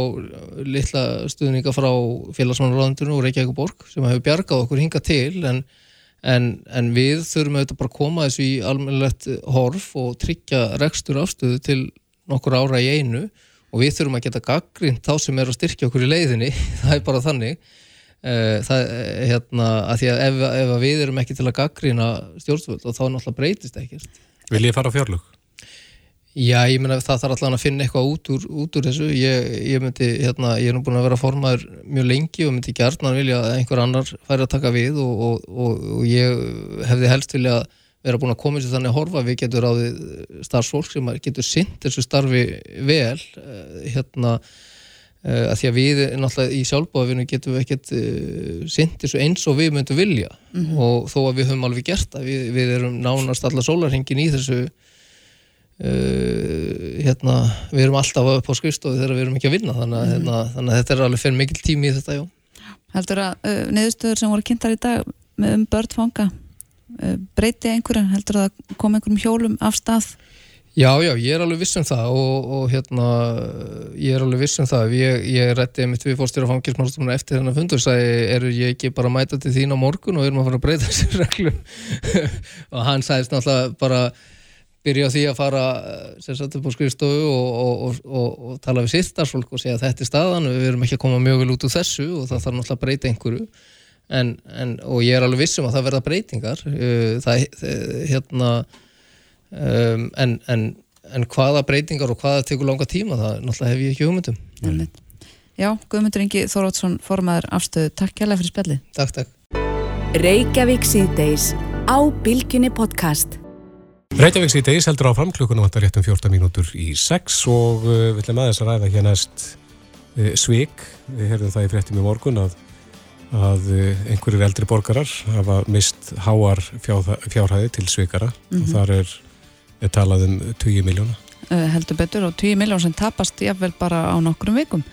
litla stuðninga frá félagsmannurraðundunum og Reykjavík borg sem hefur bjargað okkur hinga til en, en, en við þurfum auðvitað bara að koma þessu í almennilegt horf og tryggja rekstur afstöðu til nokkur ára í einu. Og við þurfum að geta gaggrind þá sem er að styrkja okkur í leiðinni það er bara þannig það, eh, hérna, að því að ef, ef við erum ekki til að gaggrýna stjórnvöld og þá náttúrulega breytist ekkert. Vil ég fara á fjárlug? Já, ég menna það þarf alltaf að finna eitthvað út úr, út úr þessu. Ég, ég myndi, hérna, ég er nú búin að vera formaður mjög lengi og myndi gertna vilja að einhver annar færi að taka við og, og, og, og ég hefði helst vilja vera búin að koma þessu þannig að horfa. Við getur ráðið starfsfólk sem getur synd þessu starfi vel eh, hérna Uh, að því að við náttúrulega í sjálfbóðafinu getum við ekkert uh, sindið svo eins og við myndum vilja mm -hmm. og þó að við höfum alveg gert það við, við erum nánast alla sólarhengin í þessu uh, hérna, við erum alltaf upp á skrifstofu þegar við erum ekki að vinna þannig að, mm -hmm. hérna, þannig að þetta er alveg fyrir mikil tími í þetta, já Heldur að neðustöður sem voru kynntar í dag með um börnfanga breyti einhverjan, heldur að koma einhverjum hjólum af stað Já, já, ég er alveg viss um það og, og hérna, ég er alveg viss um það. Ég, ég rétti mitt við fórstjóra fangilsmálstofnuna eftir þennan fundur sagði, eru ég ekki bara að mæta til þín á morgun og erum að fara að breyta þessu reglum? Og hann sagðist náttúrulega bara byrja því að fara sérstaklega upp á skrifstofu og, og, og tala við sýttarsfólk og segja þetta er staðan við erum ekki að koma mjög vel út úr þessu og það þarf náttúrulega að breyta einhverju. En, en, og ég er alveg viss um að það verða breytingar. Það, hérna um, en, en, en hvaða breytingar og hvaða tekur langa tíma það náttúrulega hef ég ekki hugmyndum. Mm. Já, Guðmundur Ingi Þórótsson formaður afstöðu, takk hjálpa fyrir spilli Takk, takk. Reykjavík síðdeis á Bilginni podcast. Reykjavík síðdeis heldur áfram klukkunum vantar réttum 14 mínútur í 6 og uh, við ætlum aðeins að ræða hér næst uh, svik, við heyrðum það í fréttum í morgun að að uh, einhverjir eldri borgarar hafa mist háar fjárhæði til svikara. Mm -hmm. og þar er er talað um 20 miljóna uh, heldur betur og 20 miljón sem tapast jáfnvel bara á nokkrum vikum.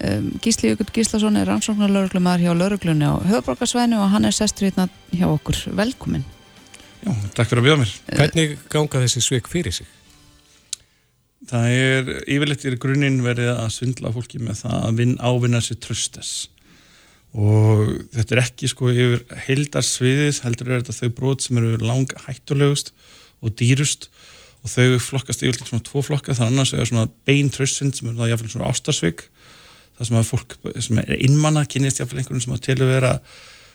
Um, Gísli Jökull Gíslason er rannsóknarlauruglumar hjá lauruglunni á höfbrukarsvæðinu og hann er sestur hérna hjá okkur. Velkomin Já, takk fyrir að bjóða mér. Hvernig ganga þessi sveik fyrir sig? Það er yfirleitt í grunninn verið að svindla fólki með það að vin, ávinna sér tröstes og þetta er ekki sko yfir heildarsviðis heldur er þetta þau brot sem eru lang hættulegust og dýrust og þau flokkast yfir svona tvo flokka. Þannig annars er svona beintrössund sem er það jáfnveil svona ástarsvig það sem að fólk sem er innmanna kynist jáfnveil einhvern sem að að vera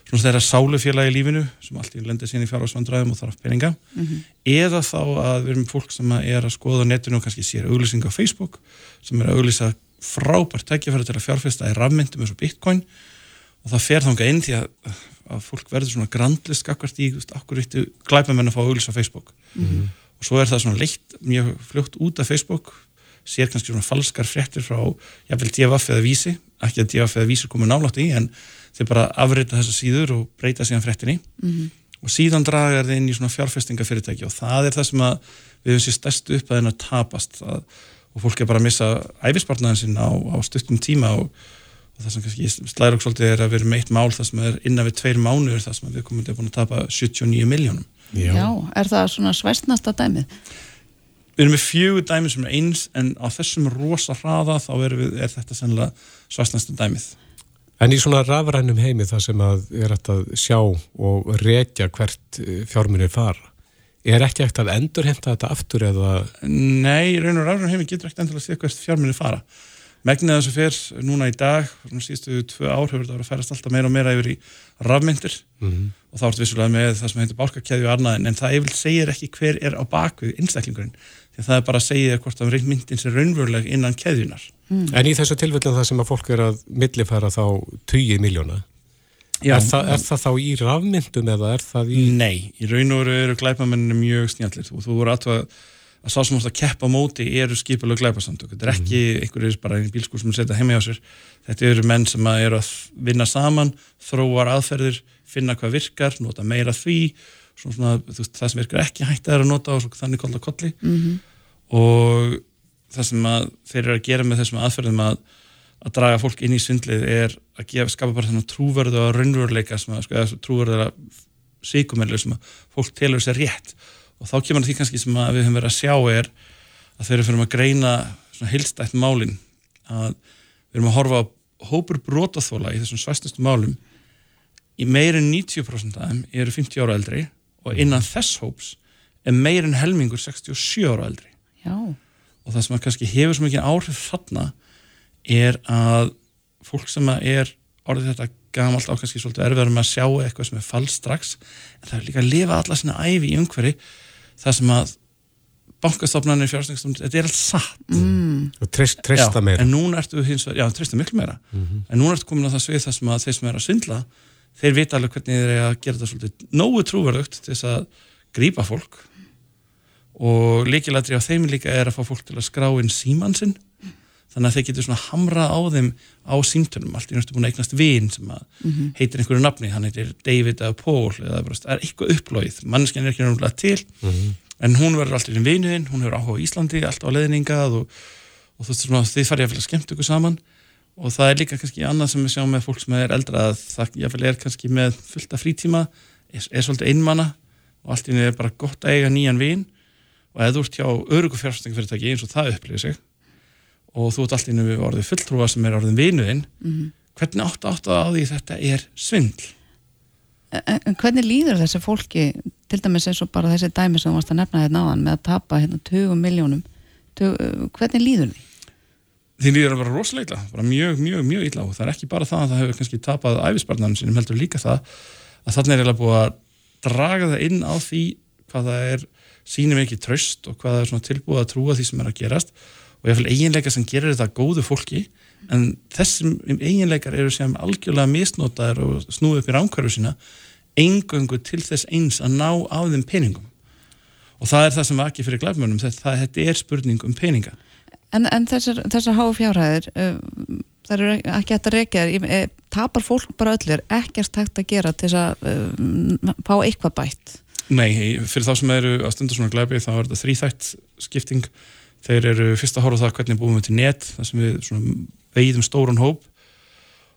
svona þeirra sálufélagi í lífinu sem alltaf lendir sín í fjárhásvandræðum og þarf peninga. Mm -hmm. eða þá að við erum fólk sem er að skoða netinu og kannski sér auglýsing á Facebook sem er að auglýsa frábært tækjafæri til að fjárfesta í rafmyndum eins og bitcoin. Og það fer þánga inn því að, að fólk verður svona grandlist skakvart í okkur vittu glæpamenn að fá auglýsa á Facebook mm -hmm. og svo er það svona leitt mjög fljótt út af Facebook sér kannski svona falskar fréttir frá jáfnveil DFF eða vísi ekki að DFF eða vísi komið nálátt í en þeir bara afrita þessa síður og breyta síðan frettinni mm -hmm. og síðan draga þeir inn í svona fjárfestingafyrirtæki og það er það sem við höfum sér stærst upp að að tapast að, og fólk er bara að missa æfispartnaðin sinna á, á stuttum tíma og, og það sem kannski slæður okkur svolítið er að við erum eitt mál það sem er innan við tveir mánuður það sem við komum til að búin að tapa 79 miljónum Já. Já, er það svona svæstnasta dæmið? Við erum með fjögur dæmið sem er eins en á þessum rosa hraða þá er, við, er þetta sennilega svæstnasta dæmið En í svona rafrænum heimi það sem að er að sjá og rekja hvert eh, fjármunir fara, er ekki hægt að endurhemta þetta aftur eða? Nei, raun og rafrænum heimi getur ekki endur að sé hvert fjármunir fara. Megnið þessu fyrr núna í dag, síðustu tvö ár hefur þetta verið að ferast alltaf meira og meira yfir í rafmyndir mm -hmm. og þá ertu vissulega með það sem heitir bálkakæði og annað en það yfir segir ekki hver er á bakvið innstæklingurinn því það er bara að segja hvort að myndin sé raunveruleg innan keðjunar. Mm. En í þessu tilfellin það sem að fólk er að millifæra þá 20 miljóna, er, þa er það þá í rafmyndum eða er það í... Nei, í raun og veru eru glæpamenninu mjög snjallir og þú voru aðtöða að sá sem ást að keppa móti eru skipilega glæpasamtök. Þetta er ekki mm. einhverjir bara einn bílskúr sem er setjað heima hjá sér. Þetta eru menn sem að eru að vinna saman, þróar aðferðir, finna hvað virkar, nota meira því, svona, veist, það sem virkar ekki hægt að nota og þannig kolla kolli mm -hmm. og það sem þeir eru að gera með þessum aðferðum að, að draga fólk inn í svindlið er að gefa, skapa bara þannig trúverðu og raunveruleika sem að, sko, trúverðu að síkumellu sem að fólk telur sér rétt og þá kemur því kannski sem við höfum verið að sjá er að þeir eru fyrir að greina heilstætt málin að við erum að horfa á hópur brotaþóla í þessum svæstustu málum í meirin 90% af þeim eru 50 ára eldri og innan þess hóps er meirin helmingur 67 ára eldri. Já. Og það sem að kannski hefur svo mikið áhrif þarna er að fólk sem að er orðið þetta gamalt á kannski svolítið erfiðar með að sjá eitthvað sem er falsk strax en það er líka að lifa alla svona æfi í umhverfi það sem að bankastofnarnir, fjárstækstofnarnir, þetta er allt satt. Mm. og treyst, treysta meira. en núna ertu hins vegar, já treysta miklu meira. Mm -hmm. en núna ertu komin á það svið það sem að þeir sem er að svindla þeir vita alveg hvernig þeir er að gera þetta svolítið nógu trúverðugt til þess að grípa fólk. Og líkilatri á þeim líka er að fá fólk til að skrá inn síman sinn þannig að þeir getur svona hamra á þeim á símtunum, allt í náttúrulega búin að eignast vin sem að mm -hmm. heitir einhverju nafni. Hann heitir David eða Paul eða bara, það er eitthvað upplóið, manneskjan er ekki náttúrulega til. Mm -hmm. en hún verður alltaf í vinuðin, hún hefur áhuga í Íslandi, alltaf á leðningað og, og þú veist svona þið farið að fylgja skemmt ykkur saman. Og það er líka kannski annað sem við sjáum með fólk sem er eldra að það er kannski með fullta frítíma er, er svolítið einmana og allt í nefnir er bara gott að eiga nýjan vin. Og eða þú ert hjá örugu fjárfæstingafyrirtæki eins og það upplýðir sig og þú ert alltaf inn við orðið fulltrúa sem er orðin vinuðinn mm -hmm. hvernig áttu áttu að því þetta er svindl? En, hvernig líður þessi fólki til dæmis eins og bara þessi dæmi sem þú varst að nefna hérna áðan með að tapa hérna 20 miljónum hvernig líður því? Því líður að vera rosalega bara mjög, mjög, mjög illa og það er ekki bara það að það hefur kannski tapað æfisbarnarinn sinum heldur líka það að þannig er eiginlega búið að draga það inn á því hvað það er sínum ekki tröst og hvað er tilbúið að trúa því sem er að gerast og ég fylg eiginleika sem gerir þetta góðu fólki en þessum eiginleikar eru sem algjörlega misnótaður og snúið upp í ránkværu sína engöngu til þess eins að ná á þeim peningum. Og það er það sem var ekki fyrir glæfmönum þetta, er spurning um peninga. En, en þessar, þessar háu fjárhæðir uh, það eru ekki hægt að reykja uh, tapar fólk bara öllir ekkert hægt að gera til að uh, fá eitthvað bætt? Nei, fyrir þá sem eru að stunda svona glæpi þá er þetta þrýþætt skipting þeir eru fyrst að horfa það hvernig búum við til net þar sem við veiðum stóran hóp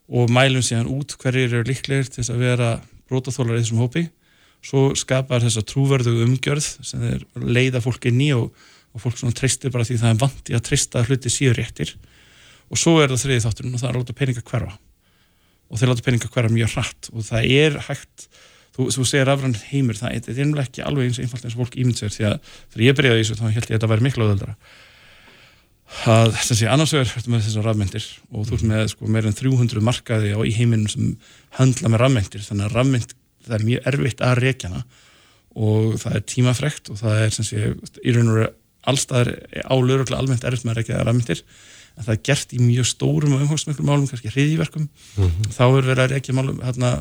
og mælum síðan út hverjir eru líklegir til þess að vera brótaþólar í þessum hópi. Svo skapar þess að trúverðu umgjörð sem þeir leiða fólk inn í og, og fólk svona treystir bara því það er vandi að treysta hluti síður réttir. Og svo er það þriði þátturinn og það er að láta peninga hverfa. Og þeir láta peninga hverja mjög hratt og það er hægt þú, þú segir afrann heimur, það þetta er einhverlega ekki alveg eins einfalt eins og fólk ímynd sér því að þegar ég byrjaði þessu þá held ég að þetta væri miklu öðuldara að þess að annars vegar ertu með þessar rafmyndir og þú ert með sko, meira en 300 markaði á í heiminum sem handla með rafmyndir þannig að rafmynd, það er mjög erfitt að rekjana og það er tímafrekt og það er sem sé í raun og veru allstaðar á lögurlega almennt erfitt með að rekja rafmyndir en það er gert í mjög stórum og umhómsmökkum málum, kannski hriðiverkum mm -hmm. þá er verið að rekja málum hérna,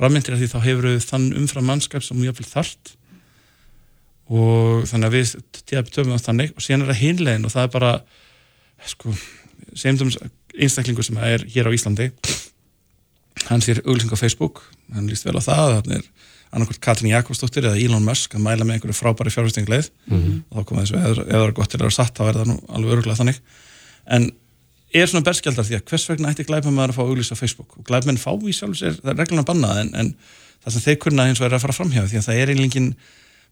rafmyndir því þá hefur við þann umfram mannskap sem mjög vel þart og þannig að við töfum það þannig. Og síðan er það hinlegin og það er bara sko, semdum einstaklingu sem er hér á Íslandi. Hann sér auglýsing á Facebook. Hann líst vel á það, hann er annarkvæmt Katrin Jakobsdóttir eða Elon Musk að mæla með einhverju frábæri fjárfestingleið mm -hmm. og þá koma þessu, eða það er gott til að vera satt þá er það nú alveg öruglega þannig. En er svona berskjaldar því að hvers vegna ætti glæpamenn að fá auglýs á Facebook? Og glæpamenn fá í sjálfs er, það er regluna bannað en, en það sem þeir kunna eins og er að fara framhjá því að það er einlingin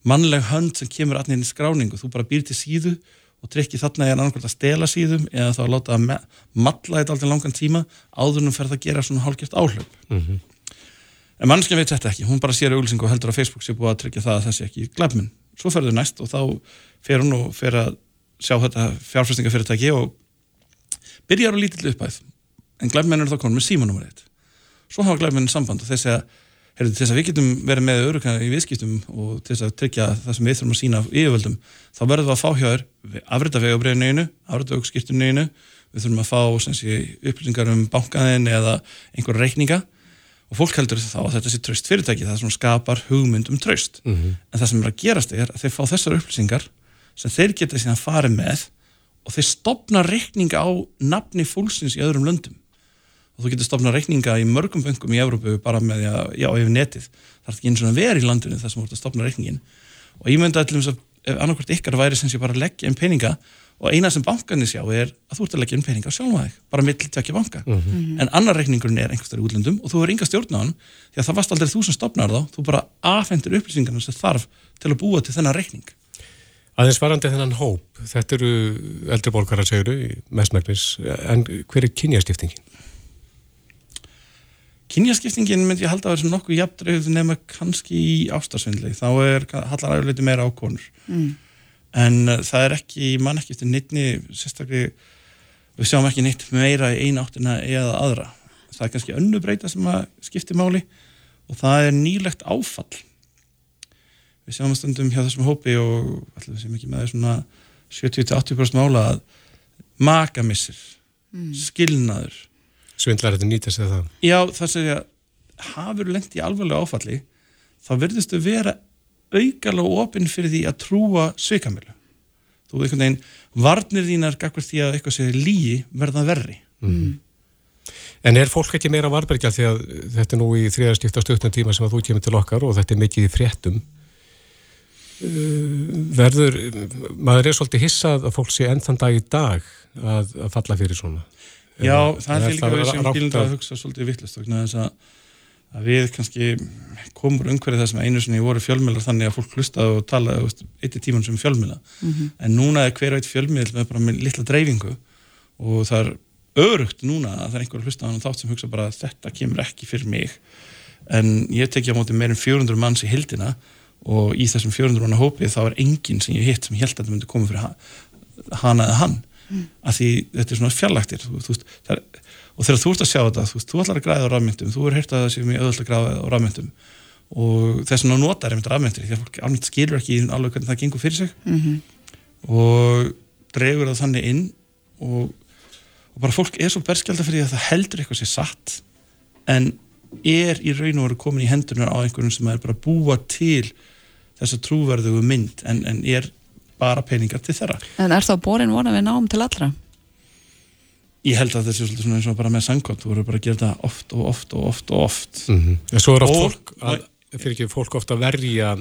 mannleg hönd sem kemur allir inn í skráning og þú bara býr til síðu og trikki þarna er annarkvæmt að stela síðum eða þá að láta að matla þetta alltaf langan tíma áðurnum fer það að gera svona hálfgjört áhlaup. Mm -hmm. en mannskja veit þetta ekki. Hún bara sér auðvilsingu og heldur að Facebook sé búið að tryggja það að það sé ekki glæfminn svo fer þau næst og þá fer hún og fer að sjá þetta fjárfæstingafyrirtæki og byrjar á lítill uppæð en glæfminn er þá konum með símanúmer eitt svo hafa glæfminn samband og segja Heyrðu, til þess að við getum verið með örugna í viðskiptum og til þess að tryggja það sem við þurfum að sína yfirvöldum, þá verðum við að fá hjá þér afrita vegabriðinu, afrita aukskiptuninu, við þurfum að fá sé, upplýsingar um bankaðin eða einhver reikninga og fólk heldur þá að þetta sé tröst fyrirtæki, það sem skapar hugmynd um tröst. Mm -hmm. En það sem er að gerast er að þeir fá þessar upplýsingar sem þeir geta síðan farið með og þeir stopna reikninga á nafni fólksins í öðrum löndum. Og þú getur stofnað reikninga í mörgum böngum í Európu bara með, já, já, yfir netið. Er ekki eins og verið í landinu þar sem þú ert að stofna reikningin og ég myndi að ef annarkvært ykkar væri sem sé bara að leggja einn peninga og eina sem bankanir sjá er að þú ert að leggja einn peninga sjálf að þig, bara mitt tvekja banka. Mm -hmm. en annar reikningurinn er einhverstað í útlöndum og þú er ynga stjórn á hann því að það varst aldrei þú sem stofnar þá, þú bara afhendir upplýsingarna sem þarf til að búa til þennan reikning Aðeins varandi þennan hóp, þetta eru eldri bólkar að segju, mestmæknis, en hver er kynjastiftingin? Kynjaskiptingin myndi ég halda að vera svona nokkuð jafndreið nema kannski í ástarsvindli þá er hallar aðeins meira á konur. Mm. en uh, það er ekki mann ekki eftir neittni sérstaklega við sjáum ekki neitt meira í eina áttina eða aðra. Það er kannski önnu breyta sem að skipti máli og það er nýlegt áfall við sjáum stundum hjá þessum hópi og allir sem ekki með svona 70-80% mála að makamissir mm. skilnaður Svindlar þetta nýtast eða það? Já, það segja, hafur lengt í alvarlega áfalli, þá verðist þau vera augalega ofinn fyrir því að trúa sveikamölu. Þú veist einhvern veginn, varnir þínar gagvar því að eitthvað segir líi verða verri. Mm. En er fólk ekki meira varbergja því að þetta er nú í þriðarstíft á stöknum tíma sem að þú kemur til okkar og þetta er mikið í fréttum verður, maður er svolítið hissað að fólk sé enn þann dag í dag að, að falla fyrir svona? Já, það er líka við sem gildur að hugsa svolítið vittlust þess að, að við kannski komur umhverfið það sem einu sinni voru fjölmjölar þannig að fólk hlustaði og talaði eitt í tíman sem fjölmjöla mm -hmm. en núna er hver veit fjölmjöl með bara með litla dreifingu og það er örugt núna að það er einhver hlustaðan og þátt sem hugsa bara að þetta kemur ekki fyrir mig. En ég tekja á móti meirin 400 manns í hildina og í þessum 400 manna hópi þá er enginn sem ég hitt sem held að þetta myndi koma fyrir hana eða hann mm. að því þetta er svona fjarlægtir og þegar þú ert að sjá þetta þú, þú ætlar að græða á rafmyndum, þú er heyrt að það sé mjög öðvöld að græða á rafmyndum og þess að nota er einmitt rafmyndir því að fólk alveg skilur ekki alveg hvernig það gengur fyrir sig mm -hmm. og dregur það þannig inn og, og bara fólk er svo berskjálta fyrir að það heldur eitthvað sér satt en er í raun og veru komin í hendunar á einhverjum sem er bara búa til þessa trúverðu mynd en, en er bara peningar til þeirra. En er þá borin vona við náum til allra? Ég held að þessi er svona eins og bara með sangkvæmt, þú verður bara að gera þetta oft og oft og oft og oft. Mm -hmm. En svo er oft og, fólk, að, fyrir ekki fólk ofta að verja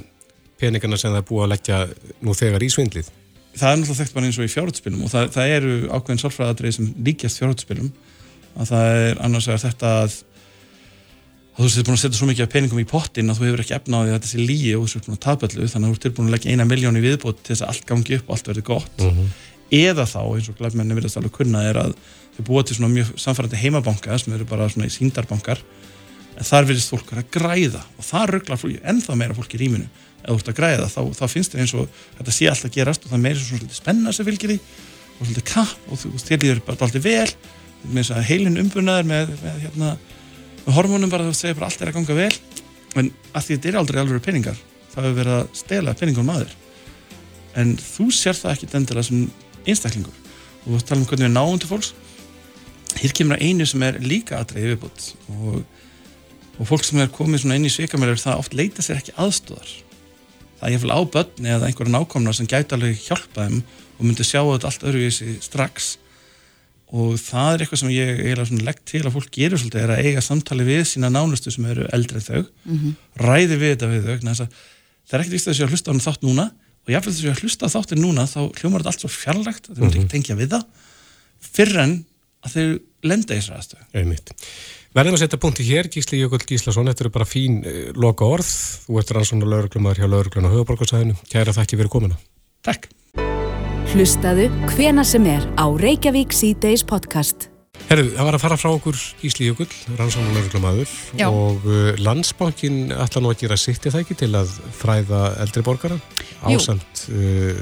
peningarna sem það er búið að leggja nú þegar í svindlið. Það er náttúrulega þekkt bara eins og í fjárhaldspilum og það, það eru ákveðin sálfræðadreið sem líkjast fjárhaldspilum að það er annars vegar þetta að að þú sér búin að setja svo mikið peningum í pottin að þú hefur ekki efna á því að þetta sé líi og þú sér búin að tapallu þannig að þú ert tilbúin að leggja eina miljón í viðbót til þess að allt gangi upp og allt verði gott. Mm -hmm. eða þá, eins og glæfmenni verðast alveg kunna er að þau búa til svona mjög samfærandi heimabanka sem eru bara svona síndarbankar en þar verðist fólk að græða. Og það rugglar fólki, ennþá meira fólk í rýminu ef þú ert að græða, þá, þá finnst þér eins og þetta sé alltaf gerast og það hormónum bara þú segir bara allt er að ganga vel en að því þetta er aldrei alveg peningar það hefur verið að stela peningum maður. En þú sér það ekki endilega sem einstaklingur. Og þú tala um hvernig við náum til fólks. Hér kemur að einu sem er líka aðræði viðbútt og, og fólk sem er komið inn í svikamælar það oft leita sér ekki aðstóðar það er jáfnveil á börni eða einhverja nákomna sem gæti alveg hjálpa þeim og myndi sjá þetta allt öðruvísi strax og það er eitthvað sem ég eiginlega legg til að fólk gerur svolítið er að eiga samtali við sína nánustu sem eru eldrið þau mm -hmm. ræði við þetta við þau það er ekkert vist að þessu að hlusta á þátt núna og jáfnveg þessu að hlusta á þáttin núna þá hljómar þetta allt svo fjarlægt að þau myndi ekki mhm. tengja við það fyrir en að þau lenda í þessu aðstöðu Verðum að setja punkti hér, Gísli Jökull Gíslason, þetta eru bara fín eh, loka orð. Þú ert rannsóna lauruglumar hjá laurugluna Hauðborgarsæðinu. Kæra þakki fyrir komina. Takk. Hlustaðu hvena sem er á Reykjavík C-Days podcast. Herru, það var að fara frá okkur Gísli Jökull, rannsóna lauruglumadur og uh, landsbankin ætla nú að gera sitt í það ekki til að fræða eldri borgara ásand uh,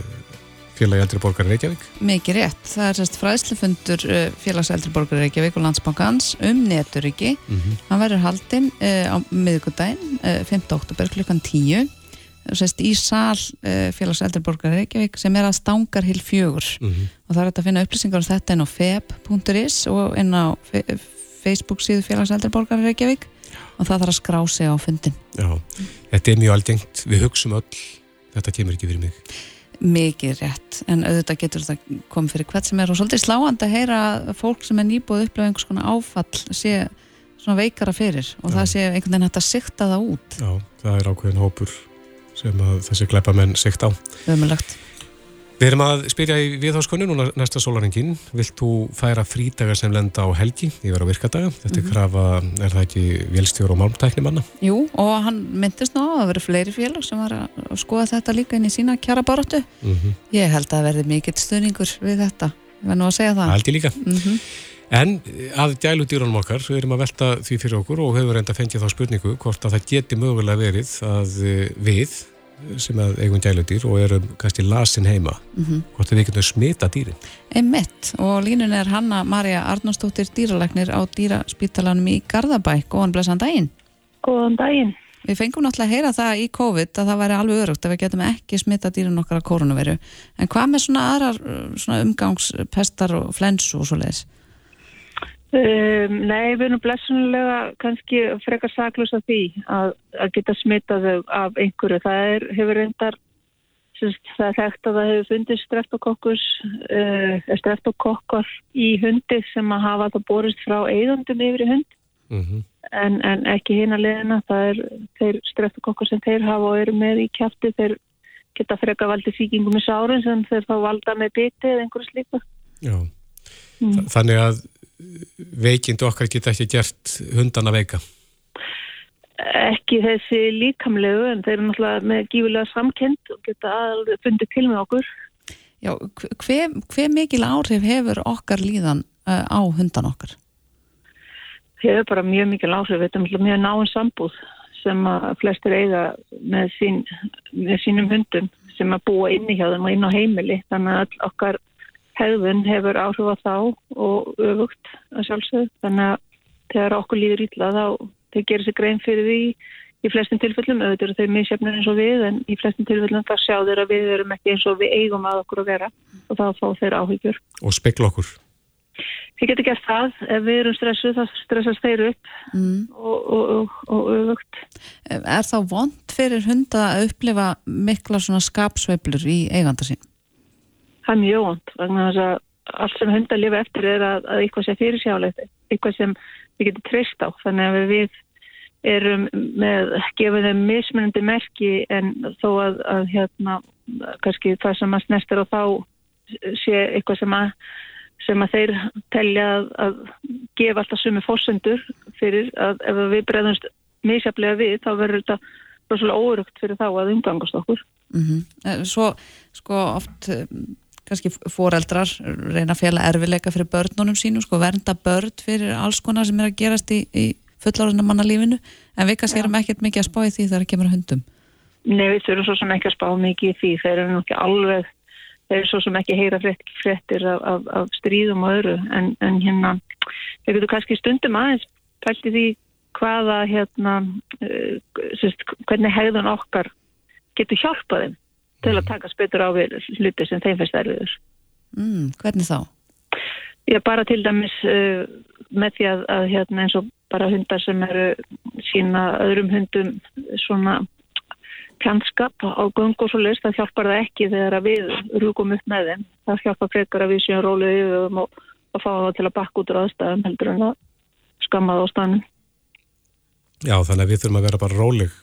félagi eldri borgar Reykjavík? Mikið rétt, það er sérst fræðslufundur uh, félags eldri borgar Reykjavík og landsbankans um neturiki mm -hmm. hann verður haldinn uh, á miðugudaginn, uh, 5. oktober klukkan 10 sérst í sál uh, félags eldri borgar Reykjavík sem er að stangar hil fjögur. Mm -hmm. og það er að finna upplýsingar um þetta inn á feb.is og inn á Facebook síðu félags eldri borgar Reykjavík. Og það þarf að skrá sig á fundin Já, þetta er mjög aldengt, við hugsaum öll þetta kemur ekki fyrir mig. Mikið rétt, en auðvitað getur það komið fyrir hvert sem er. Og svolítið sláand að heyra að fólk sem er nýbúið upplega einhvers konar áfall sé svona veikara fyrir. Og Já. það sé einhvern veginn hægt að sikta það út. Já, það er ákveðin hópur sem þessi gleipamenn sikt á Ömulegt Við erum að spyrja í viðháskunni núna næsta sólaringin. Vilt þú færa frídagar sem lenda á helgi yfir á virkadaga? Þetta er mhm. krafa, er það ekki vélstjóru og málmtækni manna? Jú, og hann myndist ná að vera fleiri félag sem var að skoða þetta líka inn í sína kjara baróttu. Mm -hmm. Ég held að verði mikill stuðningur við þetta. Ég var nú að segja það. Haldi líka. Mm -hmm. En að dælu dýrunum okkar, við erum að velta því fyrir okkur og hefur reynda fengið þá spurningu hvort að það geti mögulega verið að við sem að eigum gæludýr og erum kannski lasin heima. Mm -hmm. hvort við getum smita dýrin? Emmett og línun er Hanna Marja Arnóstóttir dýralæknir á dýraspítalanum í Garðabæk Góðan blessan daginn. Góðan daginn. Við fengum náttúrulega að heyra það í COVID að það væri alveg örugt að við getum ekki smita dýrin okkar að koronaviru en hvað með svona aðrar svona umgangspestar og flensu og svo leiðis? Um, nei, við erum blessunlega kannski frekar saklus af því að, að geta smitað af einhverju. Það er, hefur reyndar, semst, það er þekkt að það hefur fundist streptokokkus, uh, streptokokkar í hundi sem að hafa það borist frá eigundum yfir í hund. Mm -hmm. en, en ekki hinn að leðina. Það er þeir streptokokkar sem þeir hafa og eru með í kæfti. Þeir geta frekar valdið fíkingum í sárin sem þeir þá valda með biti eða einhverju slíka. Já, mm. þannig að veikind okkar geta ekki gert hundana veika? Ekki þessi líkamlegu en þeir eru náttúrulega með gífilega samkend og geta alveg fundið til með okkur. Já, hver, hver mikil áhrif hefur okkar líðan uh, á hundan okkar? Hefur bara mjög mikil áhrif, þetta er mjög náinn sambúð sem að flestir eiga með, sín, með sínum hundum sem að búa inni hjá þeim og inn á heimili þannig að okkar hegðun hefur áhrif á þá og öfugt að sjálfsögðu. Þannig að þegar okkur líður ítla þá þeir gerir sér grein fyrir því í flestin tilfellum, auðvitað eru þau misjafnir eins og við en í flestin tilfellum þá sjá þeir að við erum ekki eins og við eigum að okkur að vera og þá fá þeir áhyggjur. Og spekla okkur? Þið getur gert það, ef við erum stressuð þá stressast þeir upp mm. og, og, og, og öfugt. Er þá vond fyrir hunda að upplifa mikla svona skapsveiblur í eiganda sín? Það er mjög vond vegna þess að allt sem hundar lifa eftir er að, að eitthvað sé fyrirsjálegt eitthvað sem við getum treyst á þannig að við erum með, gefum þeim mismunandi merki en þó að, að hérna, kannski það sem að snestir og þá sé eitthvað sem að sem að þeir telja að, að gefa alltaf sumi fórsendur fyrir að ef við bregðumst misjaflega við þá verður þetta rosalega órugt fyrir þá að umgangast okkur mm -hmm. Svo sko oft kannski foreldrar reyna að fjalla erfileika fyrir börnunum sínum, sko, vernda börn fyrir alls konar sem er að gerast í, í fullorðina mannalífinu, en við kannski erum ekkert mikið að spá í því þegar það kemur að hundum. Nei, við þurfum svo sem ekki að spá mikið í því. Þeir eru nú ekki alveg, þeir eru svo sem ekki heyra frétt, fréttir af, af, af stríðum og öðru. En, en hérna, þeir getur kannski stundum aðeins pælt í því hvaða, hérna, uh, sérst, hvernig hegðun okkar getur hjálpað þeim til að taka spytur á við hluti sem þeim fyrst erfiður. Mm, hvernig þá? Já, bara til dæmis uh, með því að, að hérna, eins og bara hundar sem eru sína öðrum hundum svona kjænskap á gung og svo list, það hjálpar það ekki þegar við rúkum upp með þeim. Það hjálpar frekar að við séum rólið yfir og, og fá það til að bakka út úr aðstæðum heldur en að skamma það á stannin. Já, þannig að við þurfum að vera bara róleg.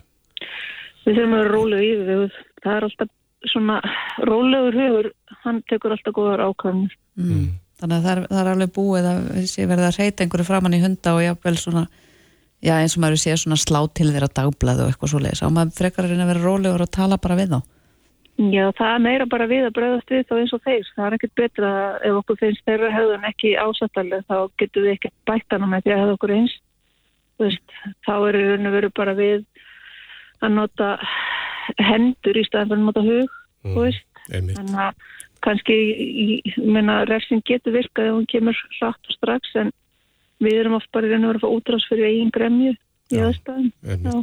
Við þurfum að vera rólið yfir. Það er alltaf svona rólegur hugur, hann tekur alltaf góðar ákvæmur. Mm. Þannig að það er, það er alveg búið að sé verið að reyta einhverju framann í hunda og jáfnvel svona, já eins og maður sé svona slá til þeirra dagblæðu og eitthvað svo leiðis. Á maður frekar að reyna að vera rólegur og tala bara við þá. Já, það er meira bara við að bröðast við þá eins og þeir. Það er ekkert betra ef okkur finnst þeirra höfðun ekki ásættalega þá getur við ekkert bættana með því að höfða okkur eins. Veist, þá er raun og veru bara við að nota hendur í staðan fyrir að nota hug. Mm, Þannig að kannski, refsing getur virkað ef hún kemur rætt og strax en við erum oft bara raun og veru að fá útrás fyrir eigin gremju í aðstæðum.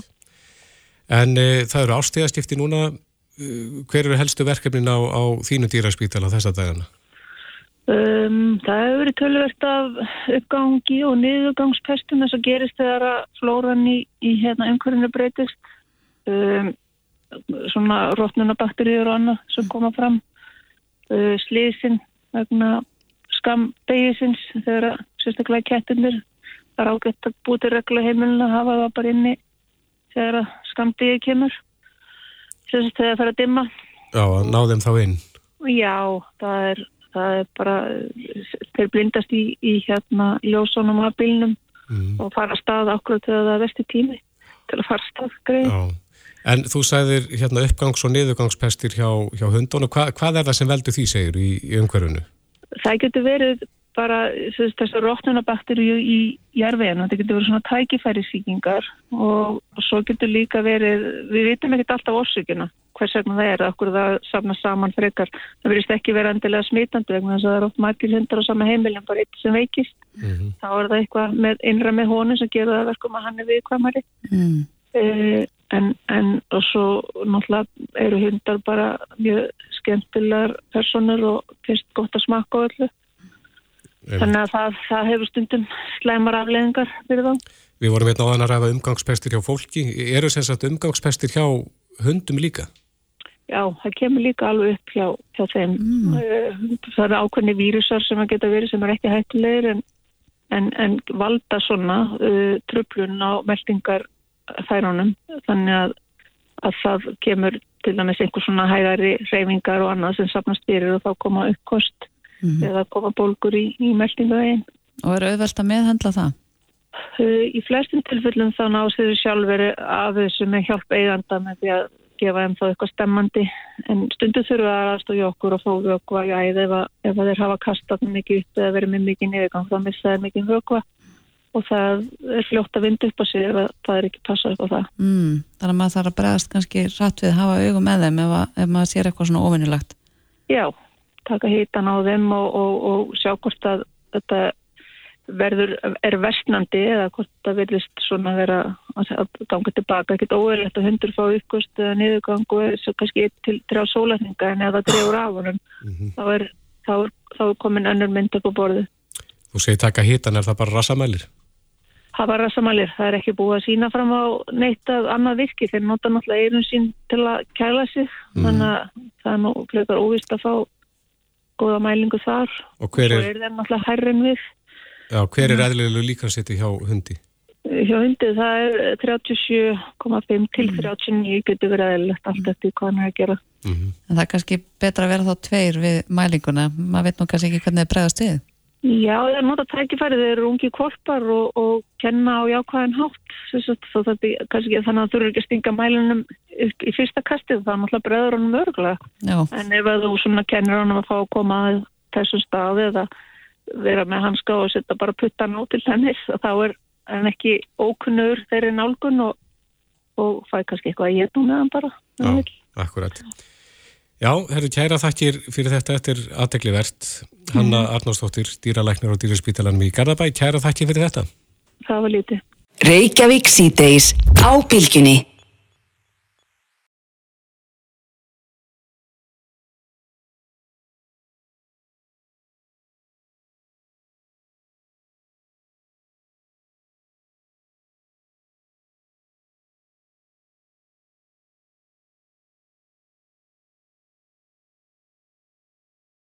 En e, það eru ástíðastifti núna hver eru helstu verkefnin á, á þínu dýraspítala þessa dagana? Um, það hefur verið tölverkt af uppgangi og niðurgangspestum þess að gerist þegar að flóran í, í hérna, umhverfinu breytist um, svona rótnunabakteríur og annað sem koma fram uh, slísin vegna skambegisins þegar að sérstaklega kettinir það er ágætt að búti regla heimilin að hafa það bara inni þegar að skamdegi kemur sem þegar það fer að dimma. Já, að ná þeim þá inn. Já, það er, það er bara, þeir blindast í, í hérna ljósónum af bílnum mm. og fara að staða okkur til að það vesti tími til að fara að stað greið. En þú sagðir hérna uppgangs- og niðurgangspestir hjá, hjá hundunum. Hva, hvað er það sem veldur því, segir, í, í umhverfunu? Það getur verið bara þessar rótnunabakteríu í jærveginu, þetta getur verið svona tækifærisíkingar og, og svo getur líka verið, við vitum ekkert alltaf orsugina, hvers vegna það er okkur það samna saman frekar það verist ekki verið endilega smitandi vegna þess að það er oft margir hundar á sama heimilin bara eitt sem veikist, mm -hmm. þá er það eitthvað með, innra með honum sem gerur það verkum að hann er viðkvæmari mm. eh, en, en og svo náttúrulega eru hundar bara mjög skemmtilegar personur og finnst gott að smaka á öllu Þannig að það, það hefur stundum slæmar afleðingar fyrir þá. Við vorum hérna á þann að ræða umgangspestir hjá fólki. Eru sem sagt umgangspestir hjá hundum líka? Já, það kemur líka alveg upp hjá, hjá þeim. Mm. Eh, það eru ákveðni vírusar sem að geta verið sem er ekki hættilegir en, en, en valda svona uh, tröflun á meldingarfærunum. Þannig að, að það kemur til dæmis einhver svona hægari reyfingar og annað sem sapnast fyrir og þá koma uppkost mm -hmm. eða koma bólgur í, í meldingavegin. Og eru auðvelt að meðhandla það? Í flestum tilfellum þá náðs þau sjálfveri af þessu með hjálp eiganda með því að gefa þeim þá eitthvað stemmandi en stundu þurfa að aðstója okkur og fóðu okkur að æða ef, ef þeir hafa kastat mikið upp eða verið með mikið niðurgang þá missa þeir mikið vökva og það er fljótt að vinda upp á sig ef það er ekki passað upp á það. Mm, þannig að maður þarf að bregast kannski rætt við að hafa augum með þeim ef, að, ef maður sér eitthvað svona ofinnilagt. Já, taka hitan á þeim og, og, og sjá hvort að þetta verður, er vestnandi eða hvort það verðist svona vera að ganga tilbaka, ekkert óverlegt að hundur fá uppgöst eða niðurgang og svo kannski til þrjá sólætninga en ef það drefur af honum mm -hmm. þá, er, þá, er, þá er komin önnur mynd upp á borðu. Þú segir taka hitan, er það bara rassamælir? Það var rassamælir, það er ekki búið að sína fram á neitt af annað virki. Þeir nota náttúrulega eirun sín til að kæla sig. Mm. þannig að það er nú fleikar óvist að fá góða mælingu þar. Og hver er, er það náttúrulega hærrin við. Já, hver er eðlilegu líkansetti hjá hundi? Hjá hundi það er 37,5 til 39 getur verið eðlilegt allt eftir hvað hann er að gera. Mm -hmm. En það er kannski betra að vera þá tveir við mælinguna maður veit nú kannski ekki hvernig það bregðast við Já, það er nota tækifæri, eru ungi korpar og, og kenna á jákvæðan hátt þó það er kannski þannig að þú eru ekki að stinga mælunum í fyrsta kastið, það er náttúrulega breður honum örgulega, Já, en ef þú svona kennir honum að fá að koma að þessum staði eða vera með hanska og setja bara puttan á til hennis, þá er hann ekki ókunnur þeirri nálgun og, og fæ kannski eitthvað að geta með hann bara. Já, akkurat. Já, herru, kæra þakkir fyrir þetta eftir aðtegli verðt. Hanna Arnársdóttir, dýralæknir og dýraspítalanum í Garðabæ, kæra þakkir fyrir þetta. Það var lítið.